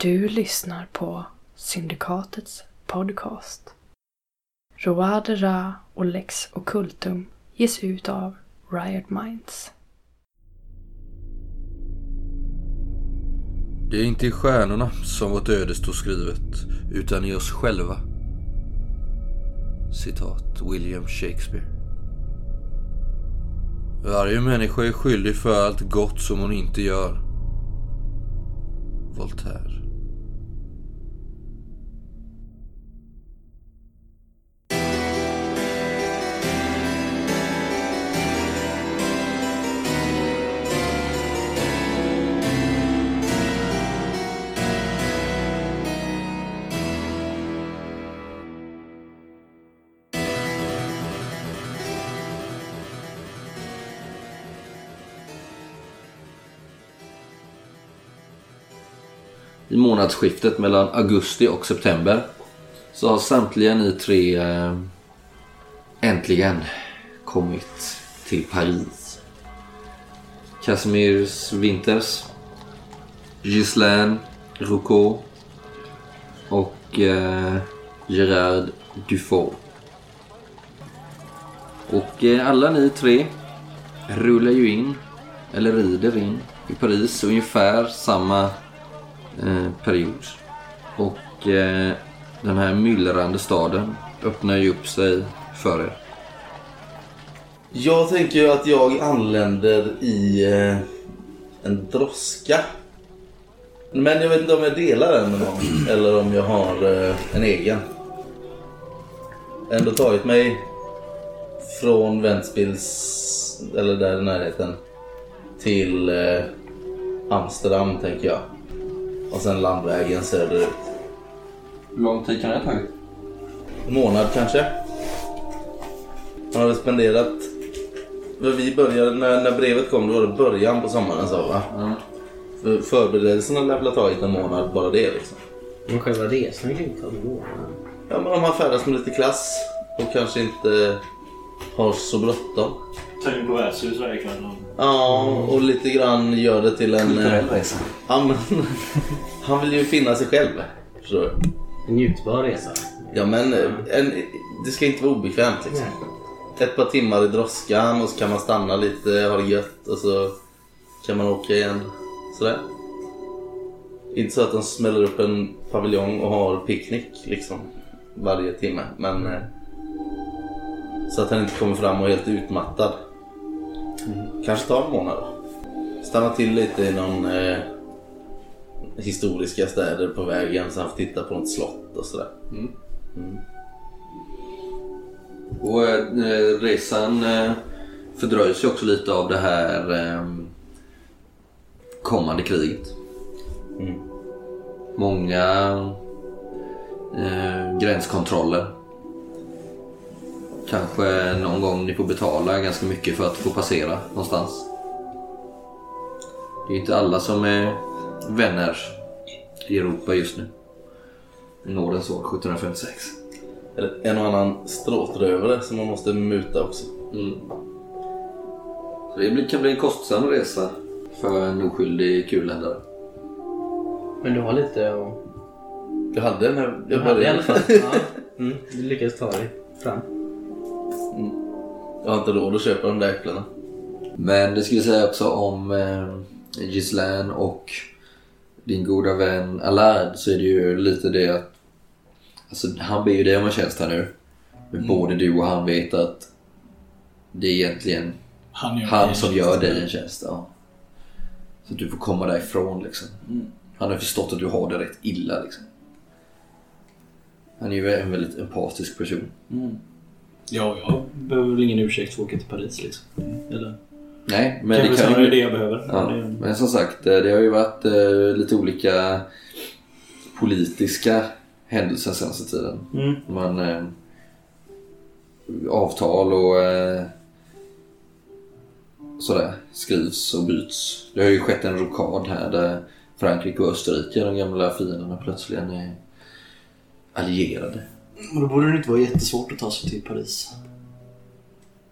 Du lyssnar på Syndikatets podcast. Roade Ra och Lex Occultum ges ut av Riot Minds. Det är inte i stjärnorna som vårt öde står skrivet, utan i oss själva. Citat William Shakespeare. Varje människa är skyldig för allt gott som hon inte gör. Voltaire. Månadsskiftet mellan augusti och september så har samtliga ni tre eh, äntligen kommit till Paris. Casimirs Winters, Ghislaine Roucault och eh, Gerard Dufault. Och eh, alla ni tre rullar ju in, eller rider in, i Paris ungefär samma Eh, period. Och eh, den här myllrande staden öppnar ju upp sig för er. Jag tänker ju att jag anländer i eh, en droska. Men jag vet inte om jag delar den med någon eller om jag har en egen. Ändå tagit mig från Ventspils, eller där i närheten, till Amsterdam tänker jag. Och sen landvägen söderut. Hur lång tid kan det ha tagit? En månad kanske. Han hade spenderat... För vi började, när, när brevet kom, då var det början på sommaren sa va? För förberedelserna lär väl ha tagit en månad, bara det liksom. Men själva resan kan inte ta en månad. Ja men om man färdas med lite klass och kanske inte har så bråttom. Ta in på värdshus varje kväll. och- Ja, och lite grann gör det till en... eh, resa. Ja, men, han vill ju finna sig själv. Förstår du? En njutbar resa. Ja men eh, en, det ska inte vara obekvämt liksom. Ett par timmar i droskan och så kan man stanna lite, ha det gött och så kan man åka igen. Sådär. Inte så att de smäller upp en paviljong och har picknick liksom varje timme. Men eh, så att han inte kommer fram och är helt utmattad. Kanske tar en månad då. Stanna till lite i någon eh, historiska städer på vägen så han får titta på något slott och sådär. Och eh, resan eh, fördröjs ju också lite av det här eh, kommande kriget. Mm. Många eh, gränskontroller. Kanske någon gång ni får betala ganska mycket för att få passera någonstans. Det är inte alla som är vänner i Europa just nu. Nådens år 1756. Eller en och annan stråtrövare som man måste muta också. Mm. Så det blir- kan bli en kostsam resa för en oskyldig kulländare. Men du har lite och... Jag hade den här... Du Jag hade i alla fall. Ja. Mm, du lyckades ta dig fram. Jag har inte råd att köpa de där äpplena. Men det ska vi säga också om eh, Ghislaine och din goda vän Allard så är det ju lite det att alltså, han ber ju dig om en tjänst här nu. Men både du och han vet att det är egentligen Han, gör han som gör dig en tjänst. Ja. Så att du får komma därifrån liksom. Han har förstått att du har det rätt illa liksom. Han är ju en väldigt empatisk person. Ja, jag behöver väl ingen ursäkt för att åka till Paris liksom. Eller? Nej, men det kan är ju... det jag behöver. Ja, Det- men som sagt, eh, det har ju varit eh, lite olika politiska händelser senaste tiden. Mm. Man, eh, avtal och eh, sådär skrivs och byts. Det har ju skett en rokad här där Frankrike och Österrike, de gamla fienderna, plötsligt är allierade. Men då borde det inte vara jättesvårt att ta sig till Paris.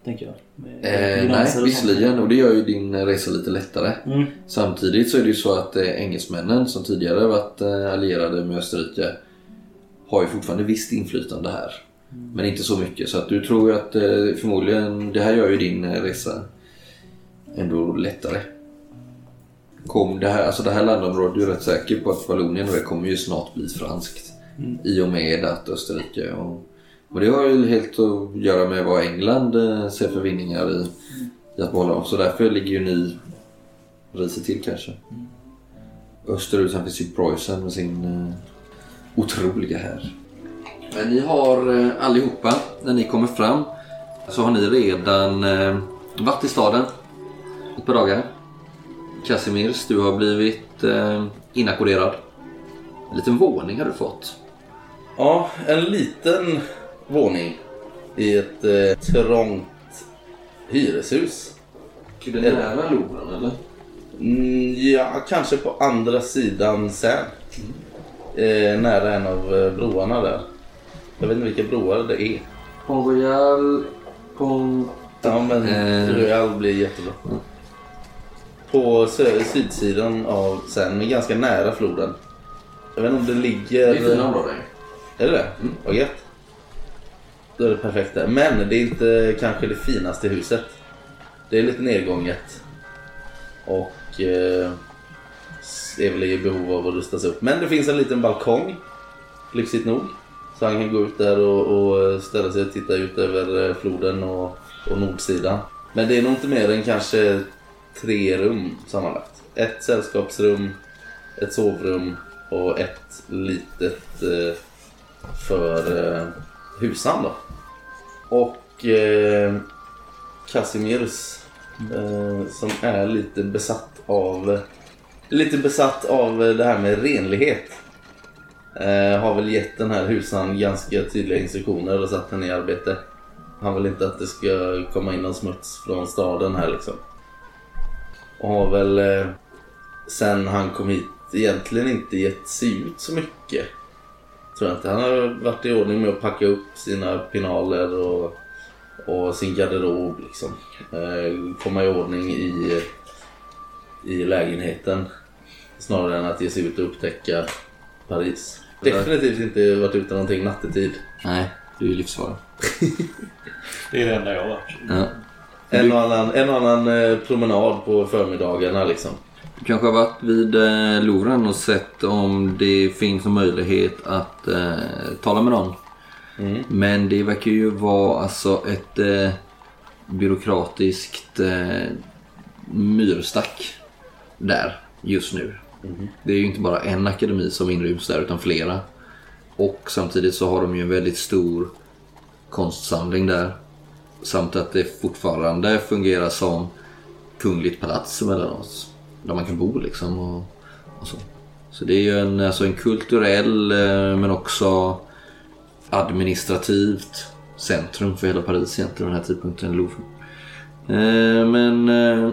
Tänker jag. Med Eh, nej, visserligen. Och det gör ju din resa lite lättare. Mm. Samtidigt så är det ju så att eh, engelsmännen som tidigare varit eh, allierade med Österrike har ju fortfarande visst inflytande här. Men inte så mycket. Så att du tror ju att eh, förmodligen, det här gör ju din resa ändå lättare. Kom det, här, alltså det här landområdet, du är rätt säker på att Vallonien kommer ju snart bli franskt. I och med att Österrike och, och det har ju helt att göra med vad England eh, ser för vinningar i, i att behålla dem. Så därför ligger ju ni risigt till kanske. Österut sen finns ju Preussen med sin eh, otroliga här. Men ni har eh, allihopa, när ni kommer fram, så har ni redan eh, varit i staden ett par dagar. Casimirs, du har blivit eh, inackorderad. En liten våning har du fått. Ja, en liten våning i ett eh, trångt hyreshus. Är det nära Louvren eller? Mm, ja, kanske på andra sidan sen. Eh, nära en av eh, broarna där. Jag vet inte vilka broar det är. Pont Royal, Pont... Ja, men Eh. Royal blir jättebra. På sö- sydsidan av sen, men ganska nära floden. Jag vet inte om det ligger... Det är fina områden. Är det det? Mm, vad gött. Då är det perfekt där. Men det är inte kanske det finaste huset. Det är lite nedgånget. Och eh, är väl i behov av att rustas upp. Men det finns en liten balkong. Lyxigt nog. Så han kan gå ut där och, och eh, ställa sig och titta ut över eh, floden och, och nordsidan. Men det är nog inte mer än kanske tre rum sammanlagt. Ett sällskapsrum, ett sovrum och ett litet eh, för eh, husan då. Och eh, Casimirs eh, som är lite besatt av lite besatt av det här med renlighet. Eh, har väl gett den här husan ganska tydliga instruktioner och satt henne i arbete. Han vill inte att det ska komma in någon smuts från staden här liksom. Och har väl eh, sen han kom hit egentligen inte gett sig ut så mycket. Tror jag inte. Han har varit i ordning med att packa upp sina pinaler och, och sin garderob liksom. Eh, komma i ordning i, i lägenheten. Snarare än att ge sig ut och upptäcka Paris. Definitivt inte varit ute någonting nattetid. Nej, du är ju livsfara. Det är det enda jag har varit. Ja. En och annan, en och annan eh, promenad på förmiddagarna liksom. Du kanske har varit vid eh, Louvren och sett om det finns en möjlighet att eh, tala med någon. Mm. Men det verkar ju vara alltså ett eh, byråkratiskt eh, myrstack där just nu. Det är ju inte bara en akademi som inryms där utan flera. Och samtidigt så har de ju en väldigt stor konstsamling där. Samt att det fortfarande fungerar som kungligt palats emellanåt. Där man kan bo liksom och, och så. Så det är ju en, alltså en kulturell eh, men också administrativt centrum för hela Paris egentligen den här tidpunkten, Louvre. Eh, men eh,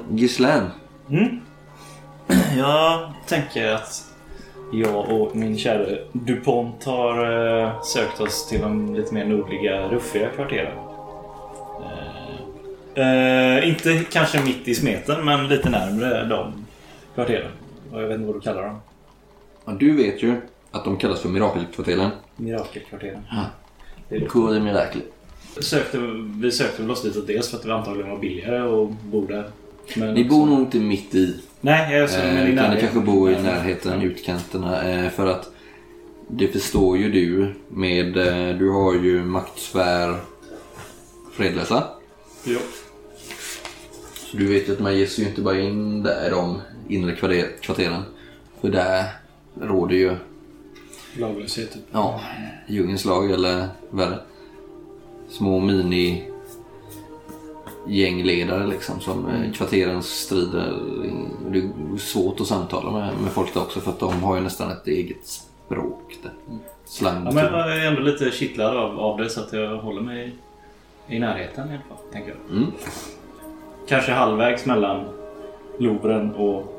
Mm. Jag tänker att jag och min kära DuPont har eh, sökt oss till de lite mer nordliga, ruffiga kvarteren. Eh, eh, inte kanske mitt i smeten, men lite närmre dem kvarteren. Och Jag vet inte vad du kallar dem. ja, du vet ju att de kallas för Mirakelkvarteren. Mirakelkvarteren. Ja. Det är det. Cour des Miracles. Sökte, vi sökte väl oss dit dels för att det antagligen var billigare att bo där. Men Ni bor nog inte mitt i. Nej, jag Eh, men i utan ni närheten. kanske bor i närheten, utkanterna. Eh, för att det förstår ju du med, eh, du har ju maktsfär fredlösa. Jo. Så du vet ju att man ger sig ju inte bara in där de inre kvarter- kvarteren. För där råder ju, Laglöshet. typ. ja, djungelns lag eller värre. Små mini gängledare liksom som eh, kvarterens strider. Det är svårt att samtala med, med folk där också för att de har ju nästan ett eget språk där. Slang. Ja, men jag är ändå lite kittlad av, av det så att jag håller mig i närheten i alla fall. Tänker jag. Mm. Kanske halvvägs mellan Louvren och,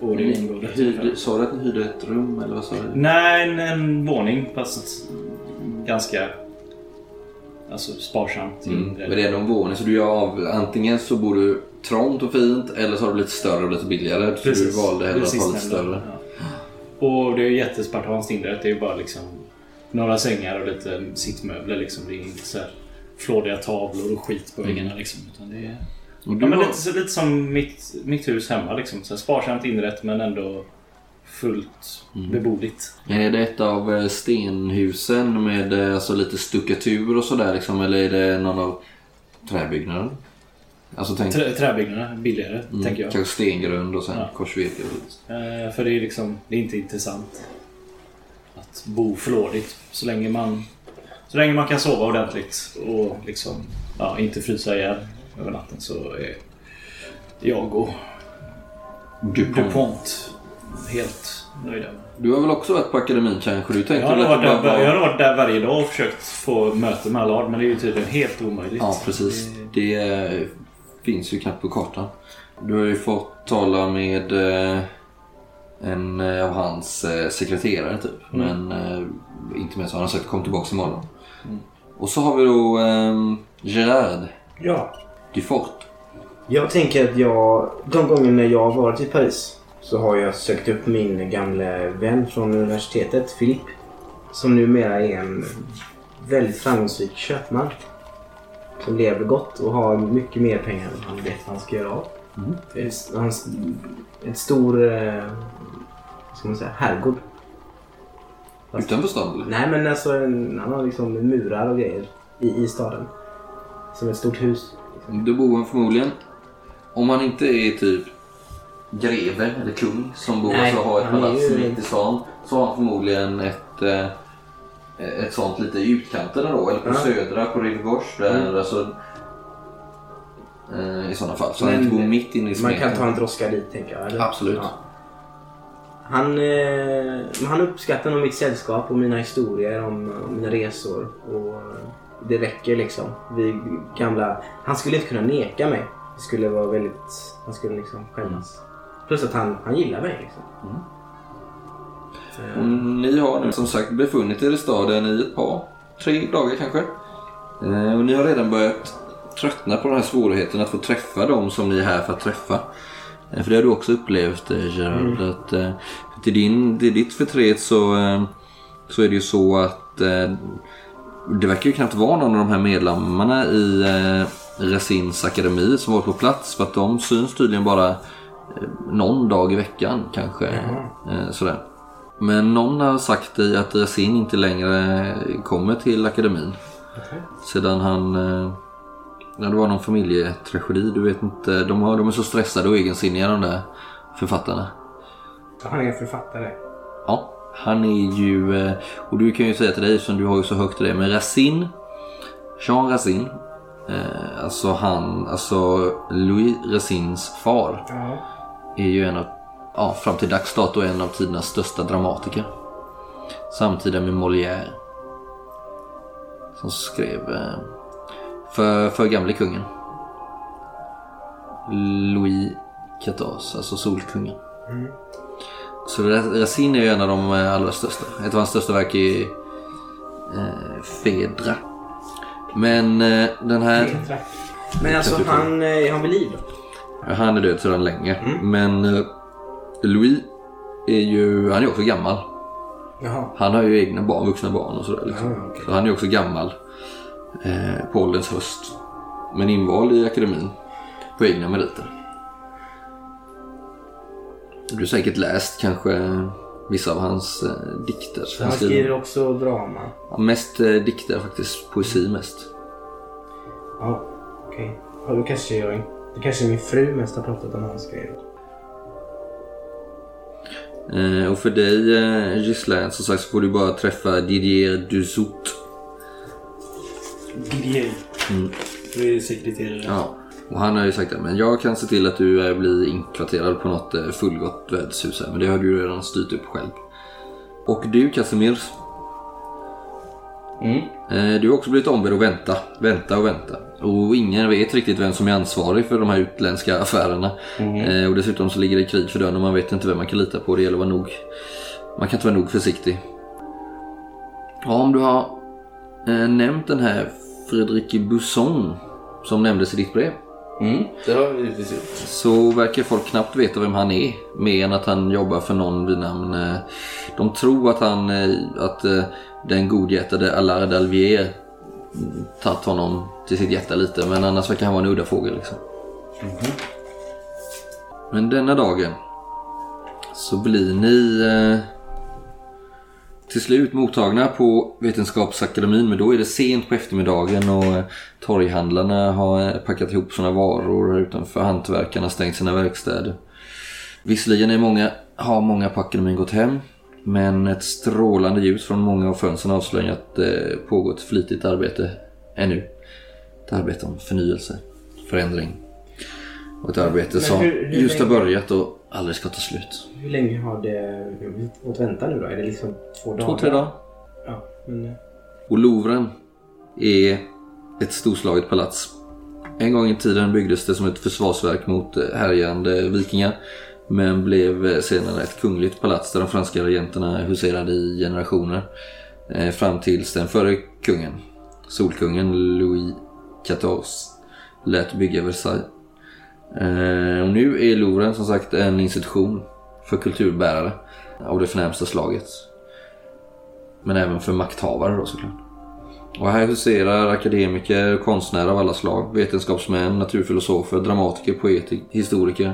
och det området. Hyrde, sa du att ni hyrde ett rum eller vad sa du? Nej, en, en våning fast ganska... Alltså sparsamt. Mm. inredd. Men det är ändå en våning så du gör av, antingen så bor du trångt och fint eller så har du lite större och lite billigare. Så du valde hellre att ha lite större. Ja. Och det är jättespartanskt inrett. Det är bara liksom några sängar och lite sittmöbler. Liksom. Det är inte så här flådiga tavlor och skit på väggarna. Liksom. Utan det är... Och du Ja, men har- lite, lite som mitt, mitt hus hemma. Liksom. Så sparsamt inrett men ändå fullt Mm. beboeligt. Är det ett av eh, stenhusen med eh, alltså, lite stuckatur och sådär liksom? Eller är det någon av träbyggnaden? Alltså tänk... Trä, träbyggnaderna billigare, Mm, tänker jag. Kanske stengrund och sen Ja. korsvirke. Eh, för det är liksom, det är inte intressant att bo flådigt. Så länge man, så länge man kan sova ordentligt och liksom, ja, inte frysa ihjäl över natten så är jag och DuPont. DuPont helt nöjda. Du har väl också varit på akademin kanske? Du Jag har, varit det bara där, jag har varit där varje dag och försökt få möte med Allard men det är ju tydligen helt omöjligt. Ja, precis. Det- Det finns ju knappt på kartan. Du har ju fått tala med eh, en eh, av hans eh, sekreterare typ. Men eh, inte mer så. Han har sagt kom tillbaka imorgon. Och så har vi då eh, Gerard Ja. Dufort. Jag tänker att jag, de gånger jag har varit i Paris så har jag sökt upp min gamla vän från universitetet, Philippe. Som numera är en väldigt framgångsrik köpman. Som lever gott och har mycket mer pengar än han vet vad han ska göra av. Ett, han, ett stor, eh, vad ska man säga, herrgård. Fast- Utanför stan eller? Nej men alltså en, han har liksom murar och grejer i, i staden. Som ett stort hus. Då bor han förmodligen, om han inte är typ greve eller kung som bor Nej, och har ett han palats ju- mitt i stan. Så har han förmodligen ett, eh, ett sånt lite i utkanterna då. Eller på Ja. södra, på Rivegårds. Där, Mm. alltså, eh, I sådana fall. Så han Men inte bor mitt inne i Man smeten. kan ta en droska dit tänker jag. Eller? Absolut. Han, eh, han uppskattar nog mitt sällskap och mina historier om, om mina resor. Och det räcker liksom. Vi gamla... Han skulle inte kunna neka mig. Det skulle vara väldigt... Han skulle liksom skämmas. Plus att han, han gillar mig liksom. Och ni har nu som sagt befunnit er i staden i ett par, tre dagar kanske. Eh, Och ni har redan börjat tröttna på den här svårigheten att få träffa dem som ni är här för att träffa. Eh, För det har du också upplevt eh, Gerard. Att, eh, till, din, till ditt förtret så, eh, så är det ju så att eh, det verkar ju knappt vara någon av de här medlemmarna i eh, Resins akademi som var på plats. För att de syns tydligen bara eh, någon dag i veckan kanske. Eh, sådär. Men någon har sagt dig att Resin inte längre kommer till akademin. Sedan han... eh, Ja, det var någon familjetragedi, du vet inte. De, har, de är så stressade och egensinniga de där författarna. Han är en författare. Ja, han är ju... eh, Och du kan ju säga till dig, som du har ju så högt till det, men Racine, Jean Racine, eh, alltså han, alltså Louis Racines far, Ja. är ju en av, ja, fram till dags dato en av tidernas största dramatiker. Samtida med Molière. Som skrev eh, för, för gamle kungen. Louis XIV, alltså Solkungen. Så Ra- Racine är ju en av de eh, allra största. Ett av hans största verk är eh, Fedra. Men eh, den här... Men alltså han, eh, är han vid liv Han är död sedan länge. Men eh, Louis är ju, han är också gammal. Jaha. Han har ju egna barn, vuxna barn och sådär. Liksom. Ja, okej. Så han är också gammal eh, på ålderns höst. Men invald i akademin på egna meriter. Du har säkert läst kanske vissa av hans eh, dikter. Så han skriver också drama? Ja, mest eh, dikter faktiskt, poesi mest. Ja, okej. Ja, då kanske jag... Det kanske min fru mest har pratat om hans grejer. Eh, och för dig eh, Ghislaine som sagt så får du bara träffa Didier Dussault. Didier. Du är sekreterare. Ja. Och han har ju sagt det, men jag kan se till att du blir inkvarterad på något eh, fullgott värdshus här. Men det har du redan styrt upp själv. Och du Casimir. Eh, Du har också blivit ombedd att vänta, vänta och vänta. Och ingen vet riktigt vem som är ansvarig för de här utländska affärerna. Eh, Och dessutom så ligger det krig för dörren och man vet inte vem man kan lita på. Det gäller att vara nog... Man kan inte vara nog försiktig. Ja, om du har nämnt den här Fredrik Busson som nämndes i ditt brev. Mm, det har vi givetvis gjort. Så verkar folk knappt veta vem han är. Mer än att han jobbar för någon vid namn... eh, De tror att han... eh, Att eh, den godhjärtade Allard Alvier mm, tagit honom till sitt hjärta lite. Men annars verkar han vara en udda fågel liksom. Men denna dagen så blir ni eh, till slut mottagna på Vetenskapsakademin. Men då är det sent på eftermiddagen och eh, torghandlarna har eh, packat ihop sina varor här utanför. Hantverkarna stängt sina verkstäder. Visserligen är många, har många på akademin gått hem. Men ett strålande ljus från många av fönstren avslöjar att det pågår ett flitigt arbete ännu. Ett arbete om förnyelse, förändring. Och ett arbete Men som hur- hur just har länge- börjat och aldrig ska ta slut. Hur länge har det fått vänta nu då? Är det liksom två dagar? Två, tre dagar. Ja, men... eh, Och Louvren är ett storslaget palats. En gång i tiden byggdes det som ett försvarsverk mot eh, härjande vikingar. Men blev eh, senare ett kungligt palats där de franska regenterna huserade i generationer. Fram tills den förre kungen, Solkungen Louis XIV, lät bygga Versailles. Eh, Och nu är Louvren som sagt en institution för kulturbärare av det förnämsta slaget. Men även för makthavare då såklart. Och här huserar akademiker, konstnärer av alla slag, vetenskapsmän, naturfilosofer, dramatiker, poeter, historiker,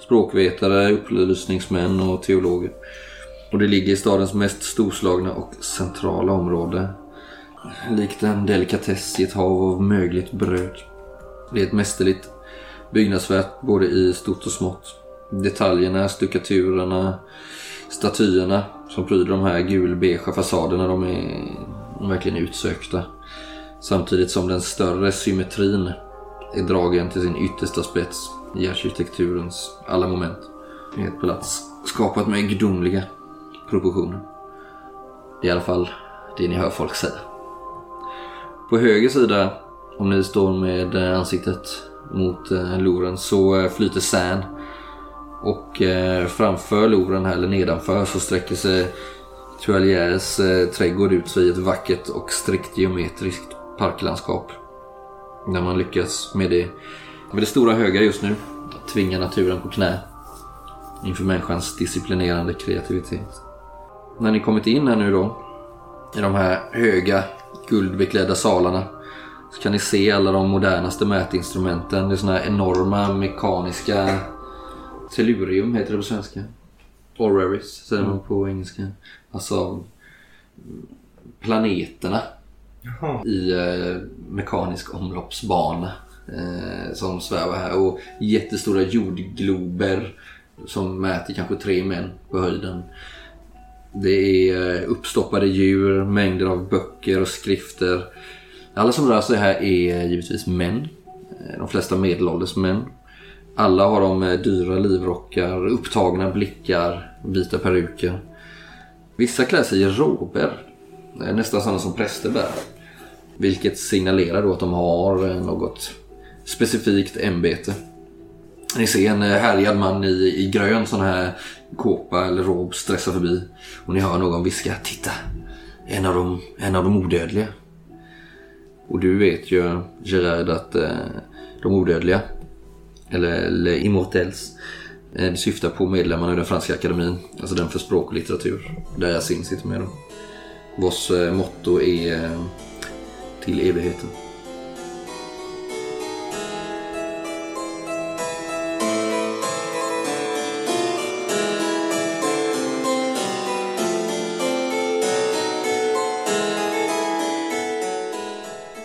språkvetare, upplysningsmän och teologer. Och det ligger i stadens mest storslagna och centrala område. Likt en delikatess i ett hav av mögligt bröd. Det är ett mästerligt byggnadsverk både i stort och smått. Detaljerna, stuckaturerna, statyerna som pryder de här gulbeiga fasaderna, de är verkligen utsökta. Samtidigt som den större symmetrin är dragen till sin yttersta spets i arkitekturens alla moment. i ett palats skapat med gudomliga proportioner. Det är i alla fall det ni hör folk säga. På höger sida, om ni står med ansiktet mot eh, Louvren, så eh, flyter Seine. Och eh, framför Louvren, här, eller nedanför, så sträcker sig Tualiers eh, trädgård ut sig i ett vackert och strikt geometriskt parklandskap. Där man lyckas med det, med det stora höga just nu. Att tvinga naturen på knä. Inför människans disciplinerande kreativitet. När ni kommit in här nu då, i de här höga guldbeklädda salarna, så kan ni se alla de modernaste mätinstrumenten. Det är såna här enorma mekaniska tellurium heter det på svenska. Orreries säger man på engelska. Alltså planeterna Jaha. i eh, mekanisk omloppsbana eh, som svävar här och jättestora jordglober som mäter kanske tre män på höjden. Det är eh, uppstoppade djur, mängder av böcker och skrifter. Alla som rör sig här är givetvis män. Eh, de flesta medelålders män. Alla har de eh, dyra livrockar, upptagna blickar, vita peruker. Vissa klär sig i rober. Nästan sådana som präster bär. Vilket signalerar då att de har eh, något specifikt ämbete. Ni ser en härjad man i, i grön sån här kåpa eller rob stressa förbi. Och ni hör någon viska Titta! En av de, en av de odödliga. Och du vet ju Gerard att eh, de odödliga, eller eller Immortels, eh, det syftar på medlemmarna i den franska akademin. Alltså den för språk och litteratur. Där Yasin sitter med dem. Vars eh, motto är eh, till evigheten.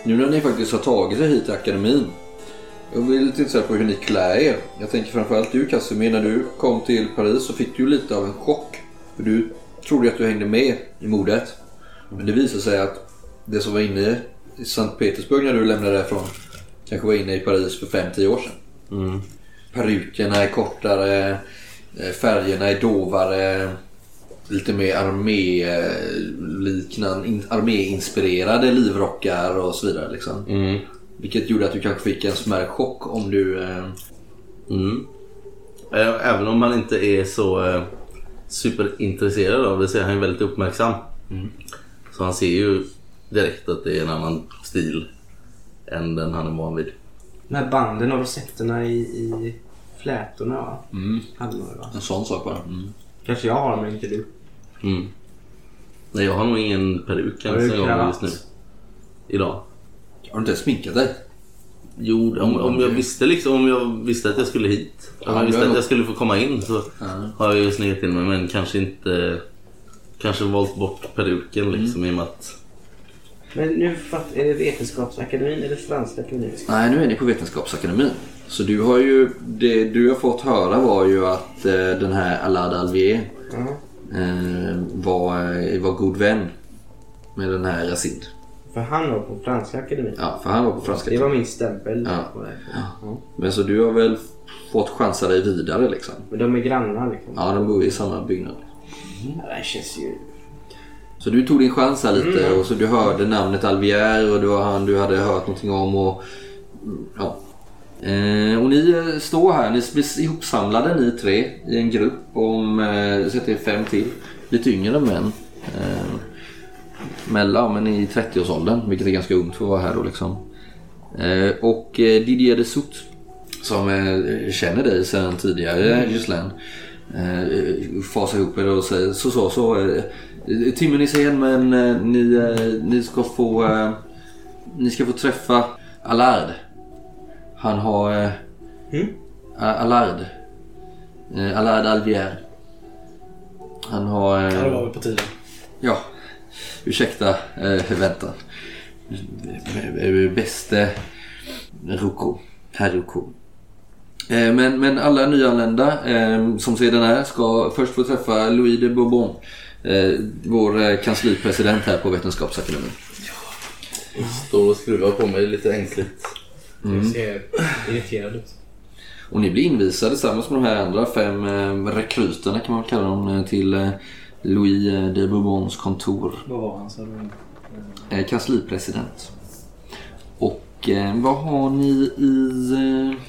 Nu när ni faktiskt har tagit er hit till akademin. Jag vill lite intresserad på hur ni klär er. Jag tänker framförallt du Casimir, när du kom till Paris så fick du lite av en chock. För du trodde att du hängde med i modet. Men det visade sig att det som var inne i Sankt Petersburg när du lämnade därifrån kanske var inne i Paris för 5-10 år sedan. Perukerna är kortare, eh, färgerna är dovare, lite mer arméliknande, in- arméinspirerade livrockar och så vidare. Liksom. Mm. Vilket gjorde att du kanske fick en smärre chock om du... Eh, Mm. Eh, Även om man inte är så eh, superintresserad av det så är han väldigt uppmärksam. Så han ser ju direkt att det är en annan stil än den han är van vid. De här banden och rosetterna i, i flätorna va? Mm. Hade man va? En sån sak bara. Mm. Kanske jag har men inte du. Mm. Nej, jag har nog ingen peruk ens en gång just nu. Idag. Har du inte sminkat dig? Jo, om, om jag visste liksom, om jag visste att jag skulle hit. Om Ja, jag visste att jag skulle få komma in så har jag ju sneglat till mig men kanske inte Kanske valt bort peruken liksom i och med att Men nu fatt, är det Vetenskapsakademin eller Franska akademin? Nej, nu är ni på Vetenskapsakademin. Så du har ju, det du har fått höra var ju att eh, den här Alad Alvier Ja. Eh, var, eh, var god vän med den här Racine. För han var på Franska akademin. Ja, för han var på franska. Det var min stämpel. Ja. Ja. Men så du har väl fått chansa dig vidare liksom? Men de är grannar liksom. Ja, de bor i samma byggnad. Ja, det känns ju... Så du tog din chans här lite och så du hörde namnet Alvier och det var han du hade hört någonting om och mm, ja. Eh, och ni eh, står här, ni blir ihopsamlade ni tre i en grupp om, eh, sätter er fem till, lite yngre män. Eh, mellan, men i 30-årsåldern, vilket är ganska ungt för att vara här då liksom. Eh, och Didier de Sout som känner dig sedan tidigare, Gislaine. Eh, fasar ihop er och säger så så så. Timmen är sen men ni, ni ska få ni ska få träffa Allard. Han har eh, Mm. A- Allard. Eh, Allard Alvier. Han har... Eh, Ja, det var väl på tiden. Ja, ursäkta eh, väntan. Eh, Bäste Roko, herr Roko. Eh, men, men alla nyanlända eh, som sedan är ska först få träffa Louis de Bourbon. Eh, vår eh, kanslipresident här på Vetenskapsakademin. står och skruvar på mig lite ängsligt. Jag ser irriterad ut. Och ni blir invisade tillsammans med de här andra fem eh, rekryterna kan man väl kalla dem eh, till eh, Louis de Bourbons kontor. Vad var han? Så Eh, kanslipresident. Och eh, vad har ni i eh,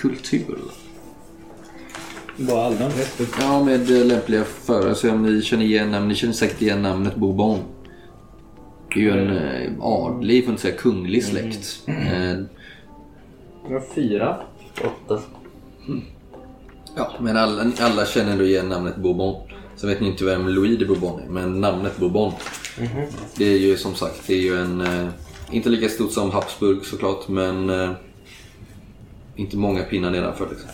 kultur? Bara allmänt. Ja, med lämpliga förare. Så om ni känner igen namn, ni känner säkert igen namnet Bourbon. Är ju en eh, adlig, för att säga kunglig släkt. Eh, Jag har fyra. Åtta. ja, men alla, alla känner ändå igen namnet Bourbon. Så vet ni inte vem Louis de Bourbon är, men namnet Bourbon. Det är ju som sagt, det är ju en... Eh, inte lika stort som Habsburg såklart, men... Eh, inte många pinnar nedanför liksom.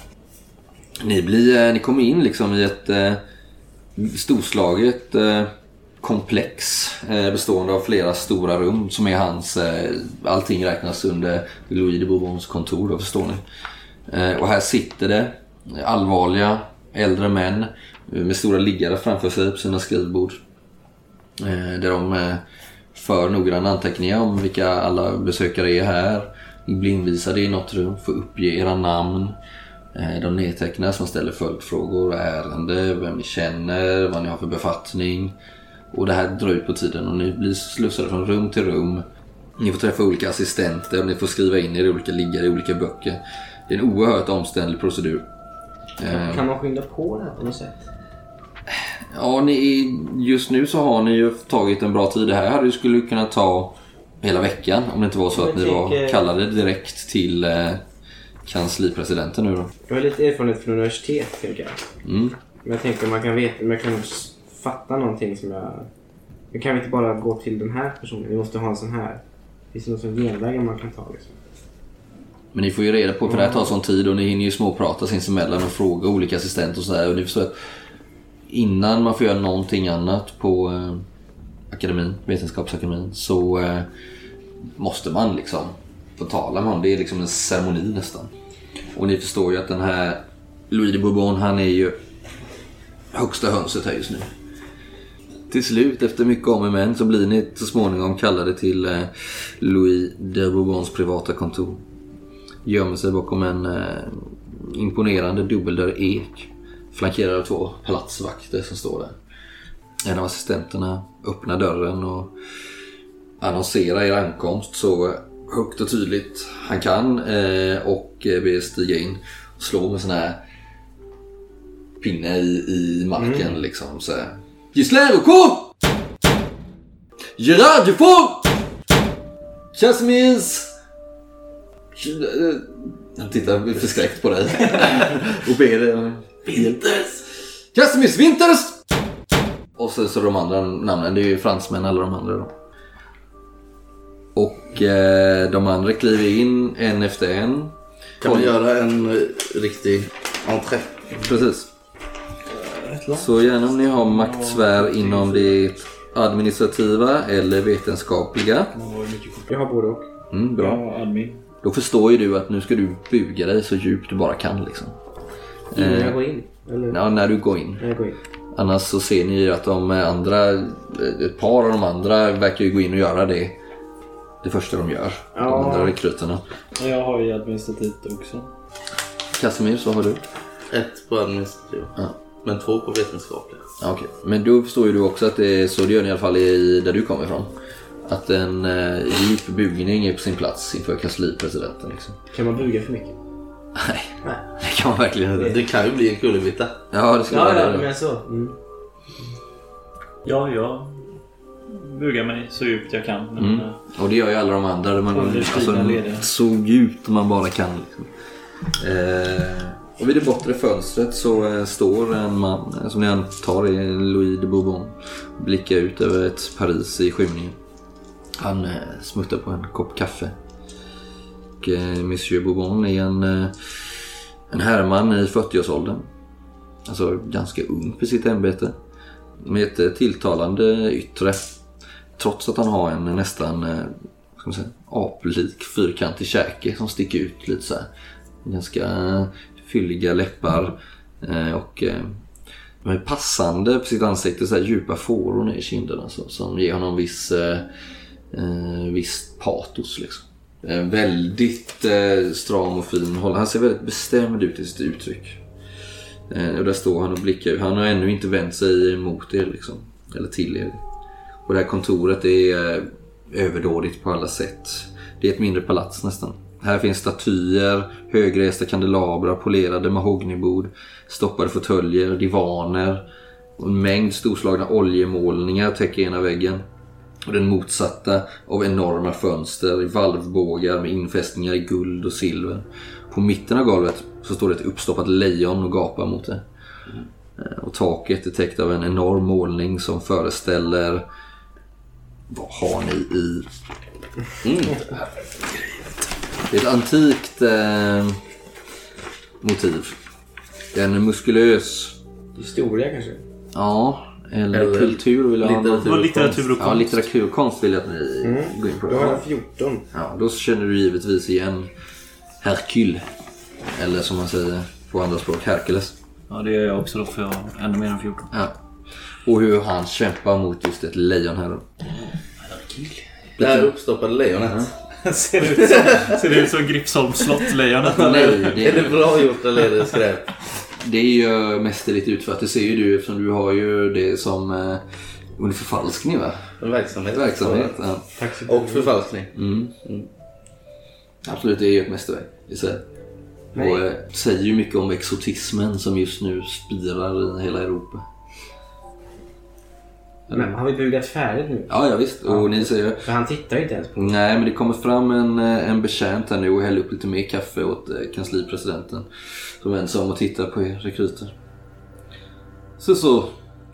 Ni, blir, eh, ni kommer in liksom i ett eh, storslaget eh, komplex eh, bestående av flera stora rum som är hans... Eh, allting räknas under Louis de Bourbons kontor då förstår ni. Eh, och här sitter det allvarliga äldre män med stora liggare framför sig på sina skrivbord. Där de för noggranna anteckningar om vilka alla besökare är här. Ni blir invisade i något rum, får uppge era namn. De nedtecknas, man ställer följdfrågor, ärende, vem ni känner, vad ni har för befattning. Och det här drar ut på tiden och ni blir slussade från rum till rum. Ni får träffa olika assistenter och ni får skriva in er i olika liggare i olika böcker. Det är en oerhört omständlig procedur. Eh, Kan man skynda på det här på något sätt? Ja, ni, just nu så har ni ju tagit en bra tid. Det här hade ju skulle kunna ta hela veckan om det inte var så att Jag ni var tänker- kallade direkt till eh, kanslipresidenten nu då. Jag har lite erfarenhet från universitet tänker jag. Mm. Men jag tänker man kan veta, jag kan fatta någonting som jag... Jag kan inte bara gå till den här personen, vi måste ha en sån här. Finns det någon sån genväg man kan ta liksom? Men ni får ju reda på, för det här tar sån tid och ni hinner ju småprata sinsemellan och fråga olika assistenter och sådär. Och ni förstår att innan man får göra någonting annat på eh, akademin, Vetenskapsakademin, så eh, måste man liksom få tala med honom. Det är liksom en ceremoni nästan. Och ni förstår ju att den här Louis de Bourbon, han är ju högsta hönset här just nu. Till slut, efter mycket om och men, så blir ni så småningom kallade till eh, Louis de Bourbons privata kontor gömmer sig bakom en eh, imponerande dubbeldörr ek. Flankerad av två palatsvakter som står där. En av assistenterna öppnar dörren och annonserar er ankomst så högt och tydligt han kan eh, och eh, ber er stiga in och slå med sån här pinne i, i marken liksom. Så här. Gislain Rocco! Gerard Dufort! Casimirs! Han tittar förskräckt på dig. och ber... Winters! Casimirs Winters! Och så, så de andra namnen, det är ju fransmän alla de andra då. Och eh, de andra kliver in en efter en. Kan man göra en eh, riktig entré? Precis. Så gärna om ni har maktsfär inom det administrativa eller vetenskapliga. Jag har både och. Mm, bra. Då förstår ju du att nu ska du buga dig så djupt du bara kan liksom. Innan Eh, jag går in. Eller Ja, när du går in. när jag går in. Annars så ser ni ju att de andra, ett par av de andra verkar ju gå in och göra det. Det första de gör. De Ja. andra rekryterna. Ja, Jag har ju administrativt också. Casimir, så har du. Ett på administrativ. Ja. Men två på vetenskapliga. Ja, okej. Men då förstår ju du också att det är så det gör i alla fall i, där du kommer ifrån. Att en eh, djup bugning är på sin plats inför kanslipresidenten. Liksom. Kan man buga för mycket? Nej, det kan man verkligen inte. Det kan ju bli en kullerbytta. Ja, det skulle Ja, vara ja, det. men så. Mm. Ja, jag bugar mig så djupt jag kan. Men, Mm. eh, Och det gör ju alla de andra. Man, alltså, så djupt man bara kan. Liksom. Eh, och vid det bortre fönstret så eh, står en man eh, som ni antar är Louis de Bourbon. Blickar ut över ett Paris i skymningen. Han eh, smuttar på en kopp kaffe. Och, Monsieur Bourbon är en, en herrman i 40-årsåldern. Alltså ganska ung för sitt ämbete. Med ett tilltalande yttre. Trots att han har en nästan ska man säga, aplik fyrkantig käke som sticker ut lite så här. Ganska fylliga läppar eh, och eh, de är passande på sitt ansikte så här djupa fåror ner i kinderna så, alltså, som ger honom viss, eh, eh, viss patos. Liksom. Eh, väldigt eh, stram och fin håll. Han ser väldigt bestämd ut i sitt uttryck. Eh, och där står han och blickar ut. Han har ännu inte vänt sig mot er liksom. Eller till er. Och det här kontoret är eh, överdådigt på alla sätt. Det är ett mindre palats nästan. Här finns statyer, högresta kandelabrar, polerade mahognybord, stoppade fåtöljer, divaner och en mängd storslagna oljemålningar täcker ena väggen. Och den motsatta av enorma fönster i valvbågar med infästningar i guld och silver. På mitten av golvet så står det ett uppstoppat lejon och gapar mot det. Eh, Och taket är täckt av en enorm målning som föreställer... Vad har ni i... Mm. Det är ett antikt eh, motiv. En muskulös... Historia kanske? Ja, eller, Eller kultur vill jag ha. litteratur. Litteratur och Ja, konst. litteratur. Konst vill jag att ni går in på. Då har jag 14. Ja, då känner du givetvis igen Herkyle. Eller som man säger på andra språk, Herkules. Ja, det gör jag också då för jag har ännu mer än 14. Ja. Och hur han kämpar mot just ett lejon här då. Det här uppstoppade lejonet. ser, det ut som, ser det ut som Gripsholms slott-lejonet? Nej, det, Är det bra gjort eller är det skräp? det är ju mästerligt utfört. Det ser ju du eftersom du har ju det som eh, under förfalskning va? En verksamhet. Verksamhet. Ja. Och förfalskning. Mm. Absolut, det är ju ett mästerverk i sig. Och eh, säger ju mycket om exotismen som just nu spirar i hela Europa. Men har vi bugat färdigt nu? Ja, ja visst. Och ni säger För han tittar ju inte ens på Nej, men det kommer fram en, eh, en betjänt här nu och häller upp lite mer kaffe åt eh, kanslipresidenten. Som vänder sig om och tittar på er rekryter. Så så,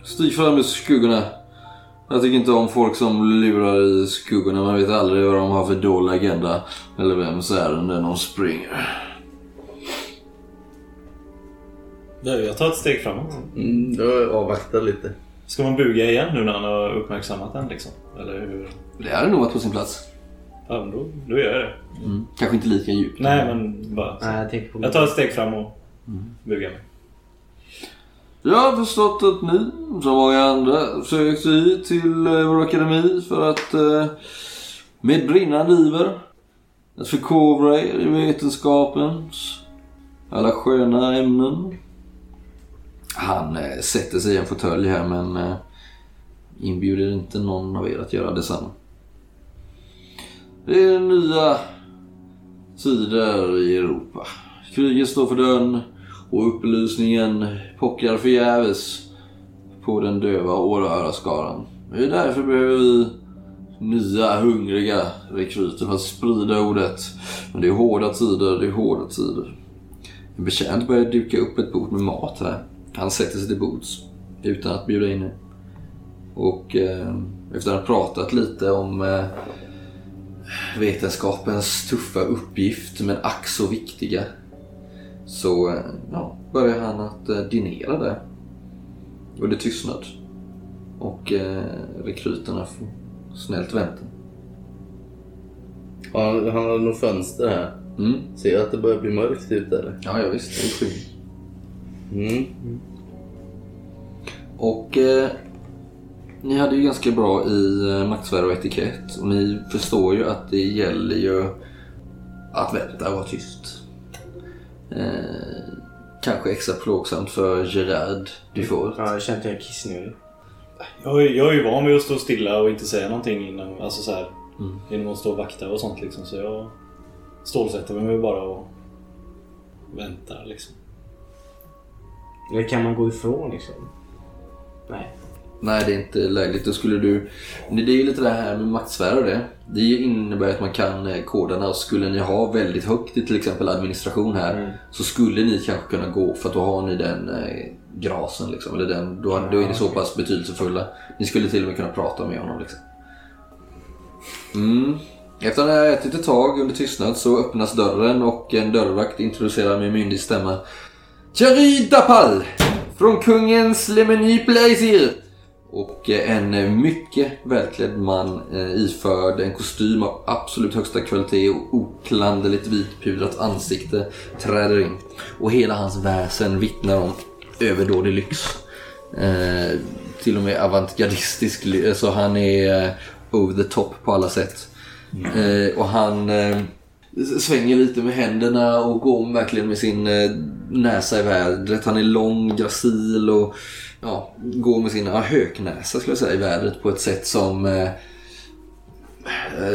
stig fram ur skuggorna. Jag tycker inte om folk som lurar i skuggorna. Man vet aldrig vad de har för dålig agenda. Eller vems ärende de springer. Jag tar ett steg framåt. Mm, jag avvaktar lite. Ska man buga igen nu när han har uppmärksammat den liksom? Eller hur? Det hade nog varit på sin plats. Ja, men då, då gör jag det. Mm. Kanske inte lika djupt. Nej, men bara... Nej, jag tänker på Jag tar ett steg fram och bugar mig. Jag har förstått att ni, som många andra, sökt sig till eh, vår akademi för att eh, med brinnande iver att förkovra er i vetenskapens alla sköna ämnen. Han eh, sätter sig i en fåtölj här men eh, inbjuder inte någon av er att göra detsamma. Det är nya tider i Europa. Kriget står för dörren och upplysningen pockar förgäves på den döva åhörarskaran. Det är därför behöver vi nya hungriga rekryter för att sprida ordet. Men det är hårda tider, det är hårda tider. En betjänt börjar duka upp ett bord med mat här. Han sätter sig till bords utan att bjuda in er. Och eh, efter att ha pratat lite om eh, vetenskapens tuffa uppgift, men ack så viktiga. Så eh, ja, börjar han att eh, dinera där. Under tystnad. Och eh, rekryterna får snällt vänta. Han, han har nog fönster här. Mm. Ser jag att det börjar bli mörkt ute eller? Ja, ja visst. Det är skit. Mm. Och eh, ni hade ju ganska bra i eh, maktsfär och etikett. Och ni förstår ju att det gäller ju att vänta och vara tyst. Eh, kanske extra plågsamt för Gerard Dufour. Ja, jag känner att jag är kissnödig. Jag, jag är ju van vid att stå stilla och inte säga någonting innan, alltså så här, Mm. genom att stå och vakta och sånt liksom. Så jag stålsätter mig bara och väntar liksom. Eller kan man gå ifrån liksom? Nej. Nej, det är inte lägligt. Då skulle du... Det är ju lite det här med maktsfär och det. Det innebär att man kan eh, koderna och skulle ni ha väldigt högt i till exempel administration här så skulle ni kanske kunna gå för att då har ni den eh, grasen liksom. Eller den, då, då är ni så pass betydelsefulla. Ni skulle till och med kunna prata med honom liksom. Mm. Efter att ha ätit ett tag under tystnad så öppnas dörren och en dörrvakt introducerar med myndig stämma. Thierry Dapal! Från kungens Le Menu Plaisir! Och eh, en eh, mycket välklädd man eh, iförd en kostym av absolut högsta kvalitet och oklanderligt vitpudrat ansikte träder in. Och hela hans väsen vittnar om överdådig lyx. Eh, till och med avantgardistisk ly- så han är over the top på alla sätt. Eh, och han eh, svänger lite med händerna och går verkligen med sin eh, näsa i vädret. Han är lång, gracil och ja, går med sin ja, höknäsa skulle jag säga i vädret på ett sätt som eh,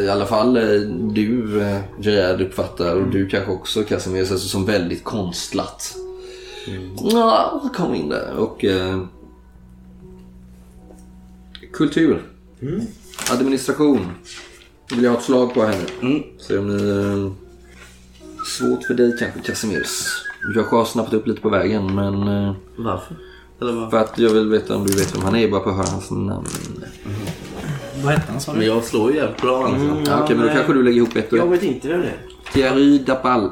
i alla fall eh, du eh, Gerard uppfattar och du kanske också Casimir alltså, som väldigt konstlat. Ja, kom in där och eh, kultur. Administration. Vill jag ha ett slag på nu. Mm. Se om ni... Eh, svårt för dig kanske Casimirs. Jag har snappat upp lite på vägen men... Eh, Varför? Eller vad? för att jag vill veta om du vet vem han är bara på att höra hans namn. Vad hette han sa Men du? jag slår ju jävligt bra alltså. Ja, Okej, men då kanske du lägger ihop ett och Jag ett. vet inte vem det är. Thierry Dapal.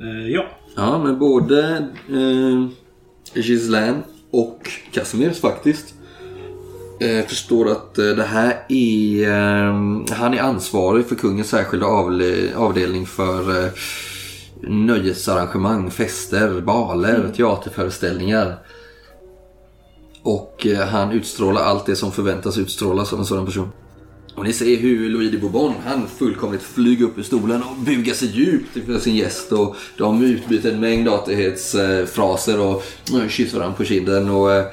Eh, ja. Ja, men både eh, Ghislaine och Casimirs faktiskt eh, förstår att eh, det här är... Eh, han är ansvarig för kungens särskilda avle- avdelning för eh, nöjesarrangemang, fester, baler, teaterföreställningar. Och eh, han utstrålar allt det som förväntas utstrålas av en sådan person. Och ni ser hur Louis de Bourbon, han fullkomligt flyger upp ur stolen och bugar sig djupt inför sin gäst. Och de utbyter en mängd artighetsfraser och eh, kysser varandra på kinden. Och, eh, "Om-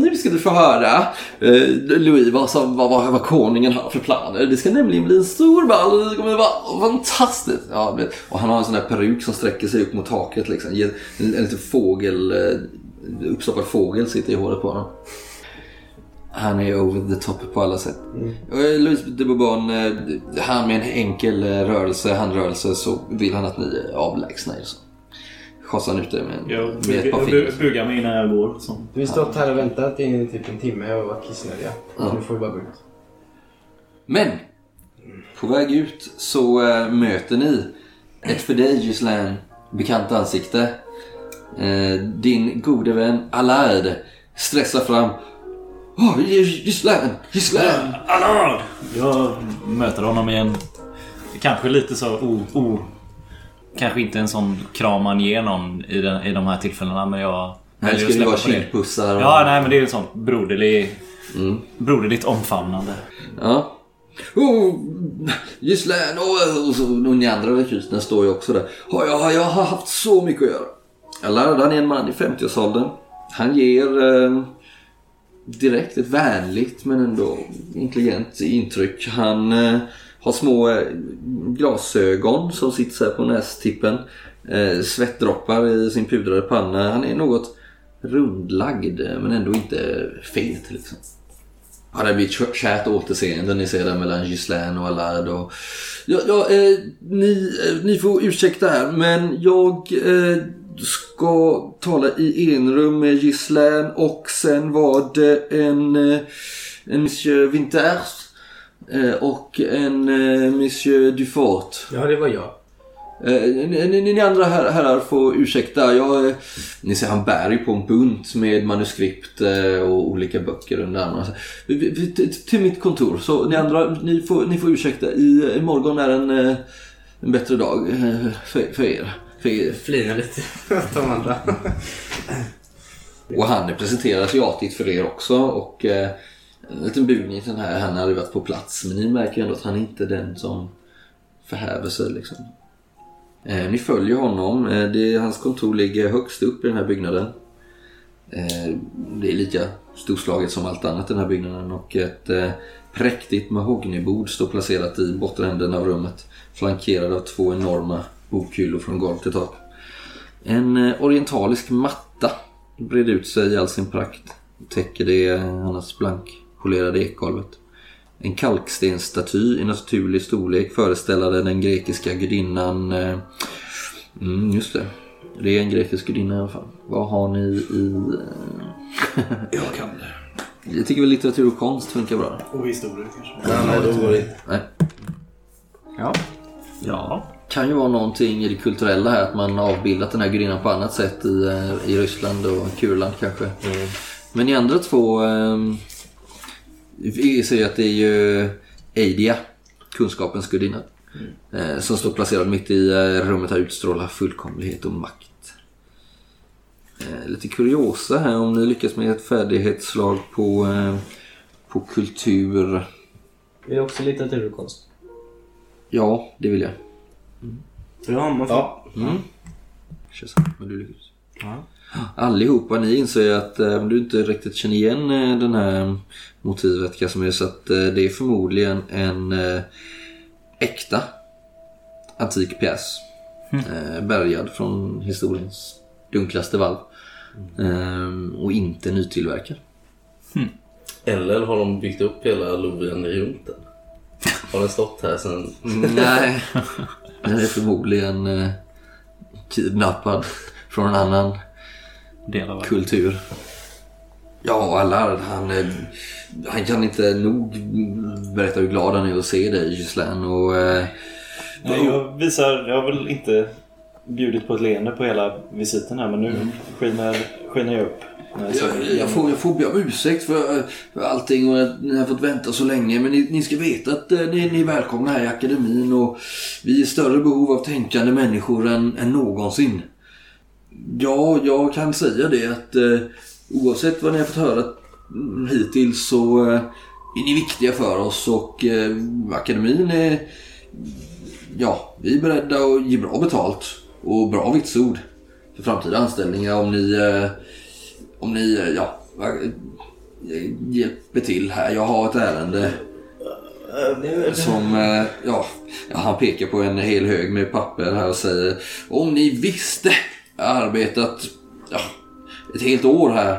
nu ska du få höra eh, Louis vad, som, vad, vad, vad konungen har för planer. Det ska nämligen bli en stor ball. Det kommer vara fantastiskt. Ja, och han har en sån där peruk som sträcker sig upp mot taket. Liksom. En, en liten fågel, eh, uppstoppad fågel sitter i håret på honom. Han är over the top på alla sätt. Och, eh, Louis de Bourbon, han med en enkel rörelse, handrörelse så vill han att ni avlägsnar er. Så. Schasar han ut det med, Jag med ett par fingrar. bu- bugar mig innan jag går. Som. Vi har stått här och väntat i typ en timme och varit kissnödiga. Ja. Nu får vi bara gå ut. Men! På väg ut så äh, möter ni ett för dig Ghislaine bekant ansikte. Eh, din gode vän Allard stressar fram. Åh, oh, Ghislaine! Ghislaine! Allard! Jag möter honom i en... Kanske lite så... Oh, oh. Kanske inte en sån kram man ger någon i, den, i de här tillfällena men jag... Att det vara på det. kindpussar. och- Ja, nej men det är en sån broderlig... Mm. Broderligt omfamnande. Ja. Oh, Ghislaine och, och, så, och ni andra rekryterna står ju också där. Ja, jag, jag har haft så mycket att göra. Allard han är en man i 50-årsåldern. Han ger eh, direkt ett vänligt men ändå intelligent intryck. Han eh, har små eh, glasögon som sitter så här på nästippen. Eh, svettdroppar i sin pudrade panna. Han är något rundlagd eh, men ändå inte fet liksom. Ja, det blir ett kärt återseende. Ni ser där mellan Gislaine och Allard. Och... Ja, ja, eh, ni, eh, ni får ursäkta här, men jag eh, ska tala i enrum med Gislaine och sen var det en, eh, en Monsieur Winters och en eh, Monsieur Dufort. Ja, det var jag. Eh, ni, ni, ni andra her- herrar får ursäkta. Jag, eh, ni ser han bär ju på en bunt med manuskript eh, och olika böcker under armarna. Till- mitt kontor. Så ni andra, ni får, ni får ursäkta. I, imorgon är en, eh, en bättre dag eh, för, för er. För er. Flina lite åt de andra. Och han presenteras ju artigt för er också. Och eh, en liten bugning till den här. Han hade varit på plats. Men ni märker ju ändå att han inte är den som förhäver sig liksom. Eh, ni följer honom. Eh, det, hans kontor ligger högst upp i den här byggnaden. Eh, det är lika storslaget som allt annat i den här byggnaden. Och ett eh, präktigt mahognybord står placerat i bottenänden av rummet. Flankerad av två enorma bokhyllor från golv till tak. En eh, orientalisk matta breder ut sig i all sin prakt. Täcker det eh, annars blank blankpolerade ekgolvet. En kalkstensstaty i naturlig storlek föreställande den grekiska gudinnan... eh, Mm, just det. Det är en grekisk gudinna i alla fall. Vad har ni i... eh, Jag kan det. Jag tycker väl litteratur och konst funkar bra. Och historia kanske. Nej, nej, då går det inte. Nej. Ja. Ja. kan ju vara någonting i det kulturella här att man avbildat den här gudinnan på annat sätt i, eh, i Ryssland och Kurland kanske. Men ni andra två eh, vi ser ju att det är ju Eidia, kunskapens gudinna. Eh, som står placerad mitt i eh, rummet här utstrålar fullkomlighet och makt. Eh, lite kuriosa här om ni lyckas med ett färdighetsslag på, på kultur. Är det också litteratur och konst? Ja, det vill jag. Ja, man får... Ja. Kör så. Men du lyckas. Ja. Allihopa ni inser ju att eh, du inte riktigt känner igen den här motivet Casimir så att eh, det är förmodligen en eh, äkta antik pjäs. Eh, bärgad från historiens dunklaste valv. Eh, och inte nytillverkad. Eller har de byggt upp hela Louvren runt den? Har den stått här sen... Nej, den är förmodligen eh, kidnappad från en annan Del av kultur. Ja, Allard han, eh, han kan inte nog berätta hur glad han är att se dig Gislaine. Och, eh, Nej, jag visar, jag har väl inte bjudit på ett leende på hela visiten här men nu skiner, skiner jag upp. jag jag, får, jag får be om ursäkt för, för allting och att ni har fått vänta så länge. Men ni, ni ska veta att eh, ni, ni är välkomna här i akademin och vi är i större behov av tänkande människor än, än någonsin. Ja, jag kan säga det att eh, oavsett vad ni har fått höra hittills så eh, är ni viktiga för oss och eh, akademin är... Ja, vi är beredda att ge bra betalt och bra vitsord för framtida anställningar om ni... Eh, om ni, ja, hjälper till här. Jag har ett ärende som, ja, han pekar på en hel hög med papper här och säger om ni visste, arbetat ett helt år här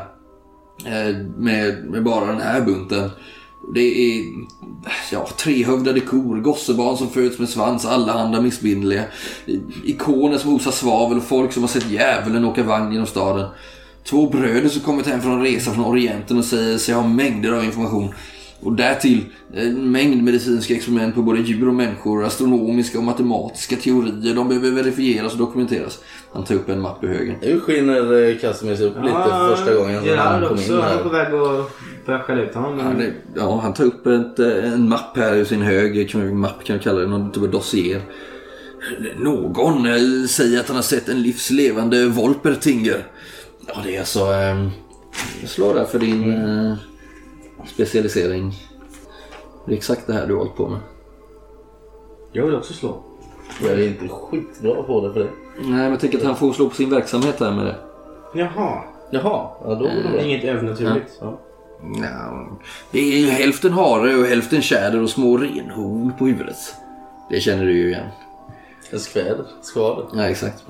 eh, med, med bara den här bunten. Det är ja, trehövdade kor, gossebarn som föds med svans, allehanda missbindliga. Ikoner som osar svavel och folk som har sett djävulen åka vagn genom staden. Två bröder som kommit hem från en resa från Orienten och säger sig ha mängder av information. Och därtill en mängd medicinska experiment på både djur och människor, astronomiska och matematiska teorier. De behöver verifieras och dokumenteras. Han tar upp en mapp i högen. Nu skiner eh, Casimir upp lite för första gången sedan han kom också. in Han är på här. väg att börja skälla ut honom. Han, är- ja, han tar upp ett, eh, en mapp här ur sin hög, kan vi, mapp kan vi kalla det, någon typ av dossier. Någon eh, säger att han har sett en livslevande Volpertinger. Ja, det är alltså... Eh, slå där för din eh, specialisering. Det är exakt det här du har hållit på med. Jag vill också slå. Jag är inte skitbra på det för det. Nej, men jag tänker att han får slå på sin verksamhet här med det. Jaha. Jaha, ja då går det bra. inget övernaturligt. Ja. Ja, det är ju hälften hare och hälften tjäder och små renhorn på huvudet. Det känner du ju igen. En skväder, skvader. Ja, exakt.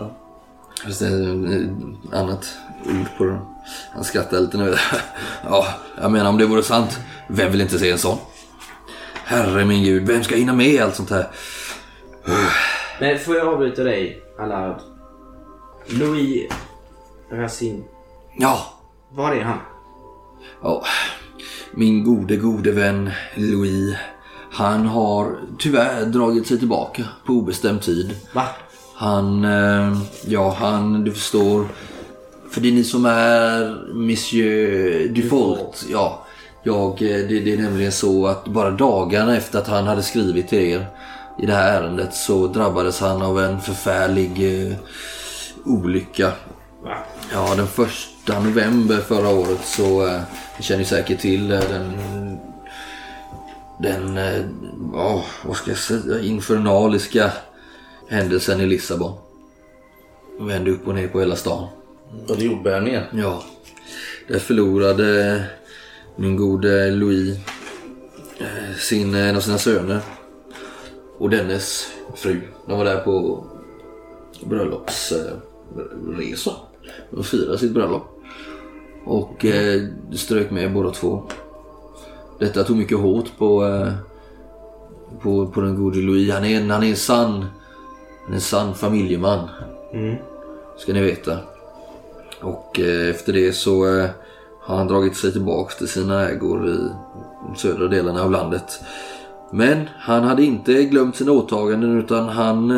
Fast det är ett annat ord på den. Han skrattar lite nu. Ja, jag menar om det vore sant. Vem vill inte se en sån? Herre min gud, vem ska hinna med allt sånt här? Men får jag avbryta dig, Allard? Louis Racine. Ja, Var är han? Ja, min gode, gode vän Louis. Han har tyvärr dragit sig tillbaka på obestämd tid. Va? Han, eh, ja han, du förstår. För det är ni som är Monsieur Dufault. Ja, jag, eh, det, det är nämligen så att bara dagarna efter att han hade skrivit till er i det här ärendet så drabbades han av en förfärlig eh, olycka. Ja, den första november förra året så, eh, ni känner ju säkert till eh, den, den, eh, ja, vad ska jag säga, infernaliska händelsen i Lissabon. Vände upp och ner på hela stan. Och det jordbävningen. Ja, där förlorade min gode Louis eh, sin, en av sina söner och dennes fru. De var där på bröllopsresa. De firade sitt bröllop. Och eh, strök med båda två. Detta tog mycket hårt på, eh, på, på den gode Louis. Han är en, han är en sann han är en sann familjeman. Mm. Ska ni veta. Och eh, efter det så eh, har han dragit sig tillbaks till sina ägor i de södra delarna av landet. Men han hade inte glömt sina åtaganden utan han...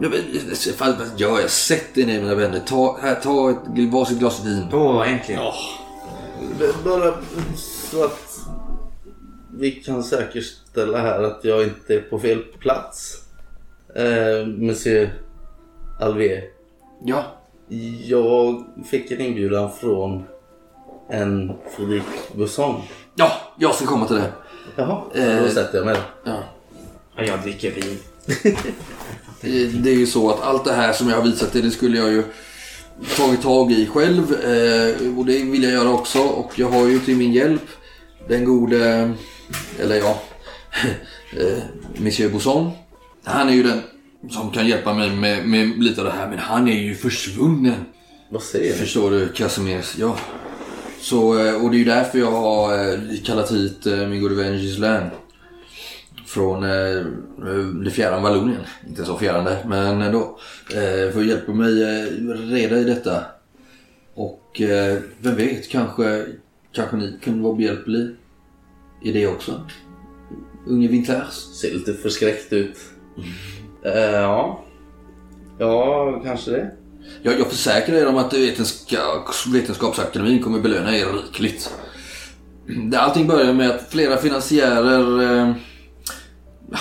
Jag vet- fan, vad gör jag? Sätt er ner mina vänner. Ta, här, ta ett varsitt glas vin. Åh, äntligen. Bara så att vi kan säkerställa här att jag inte är på fel plats. Eh, Monsieur Alvé. Ja. Jag fick en inbjudan från en Fredrik Busson. Ja, jag ska komma till det. Jaha, Eh. då sätter jag mig. Ja. Ja, jag dricker vin. Det är ju så att allt det här som jag har visat er, det skulle jag ju tagit tag i själv. Eh, och det vill jag göra också. Och jag har ju till min hjälp den gode, eller ja, eh, Monsieur Bousson. Han är ju den som kan hjälpa mig med, med lite av det här. Men han är ju försvunnen. Vad säger ni? Förstår du Casimir? Ja. Så, eh, och det är ju därför jag har eh, kallat hit eh, min gode vän Gislaine. Från eh, det fjärran Vallonien. Inte så fjärran men ändå. Eh, för att hjälpa mig reda i detta. Och eh, vem vet, kanske, kanske ni kunde vara behjälplig i det också. Unge Vintärs. Ser lite förskräckt ut. Uh, ja. Ja, kanske det. Jag, jag försäkrar er om att vetenskaps, Vetenskapsakademin kommer belöna er rikligt. Allting börjar med att flera finansiärer eh,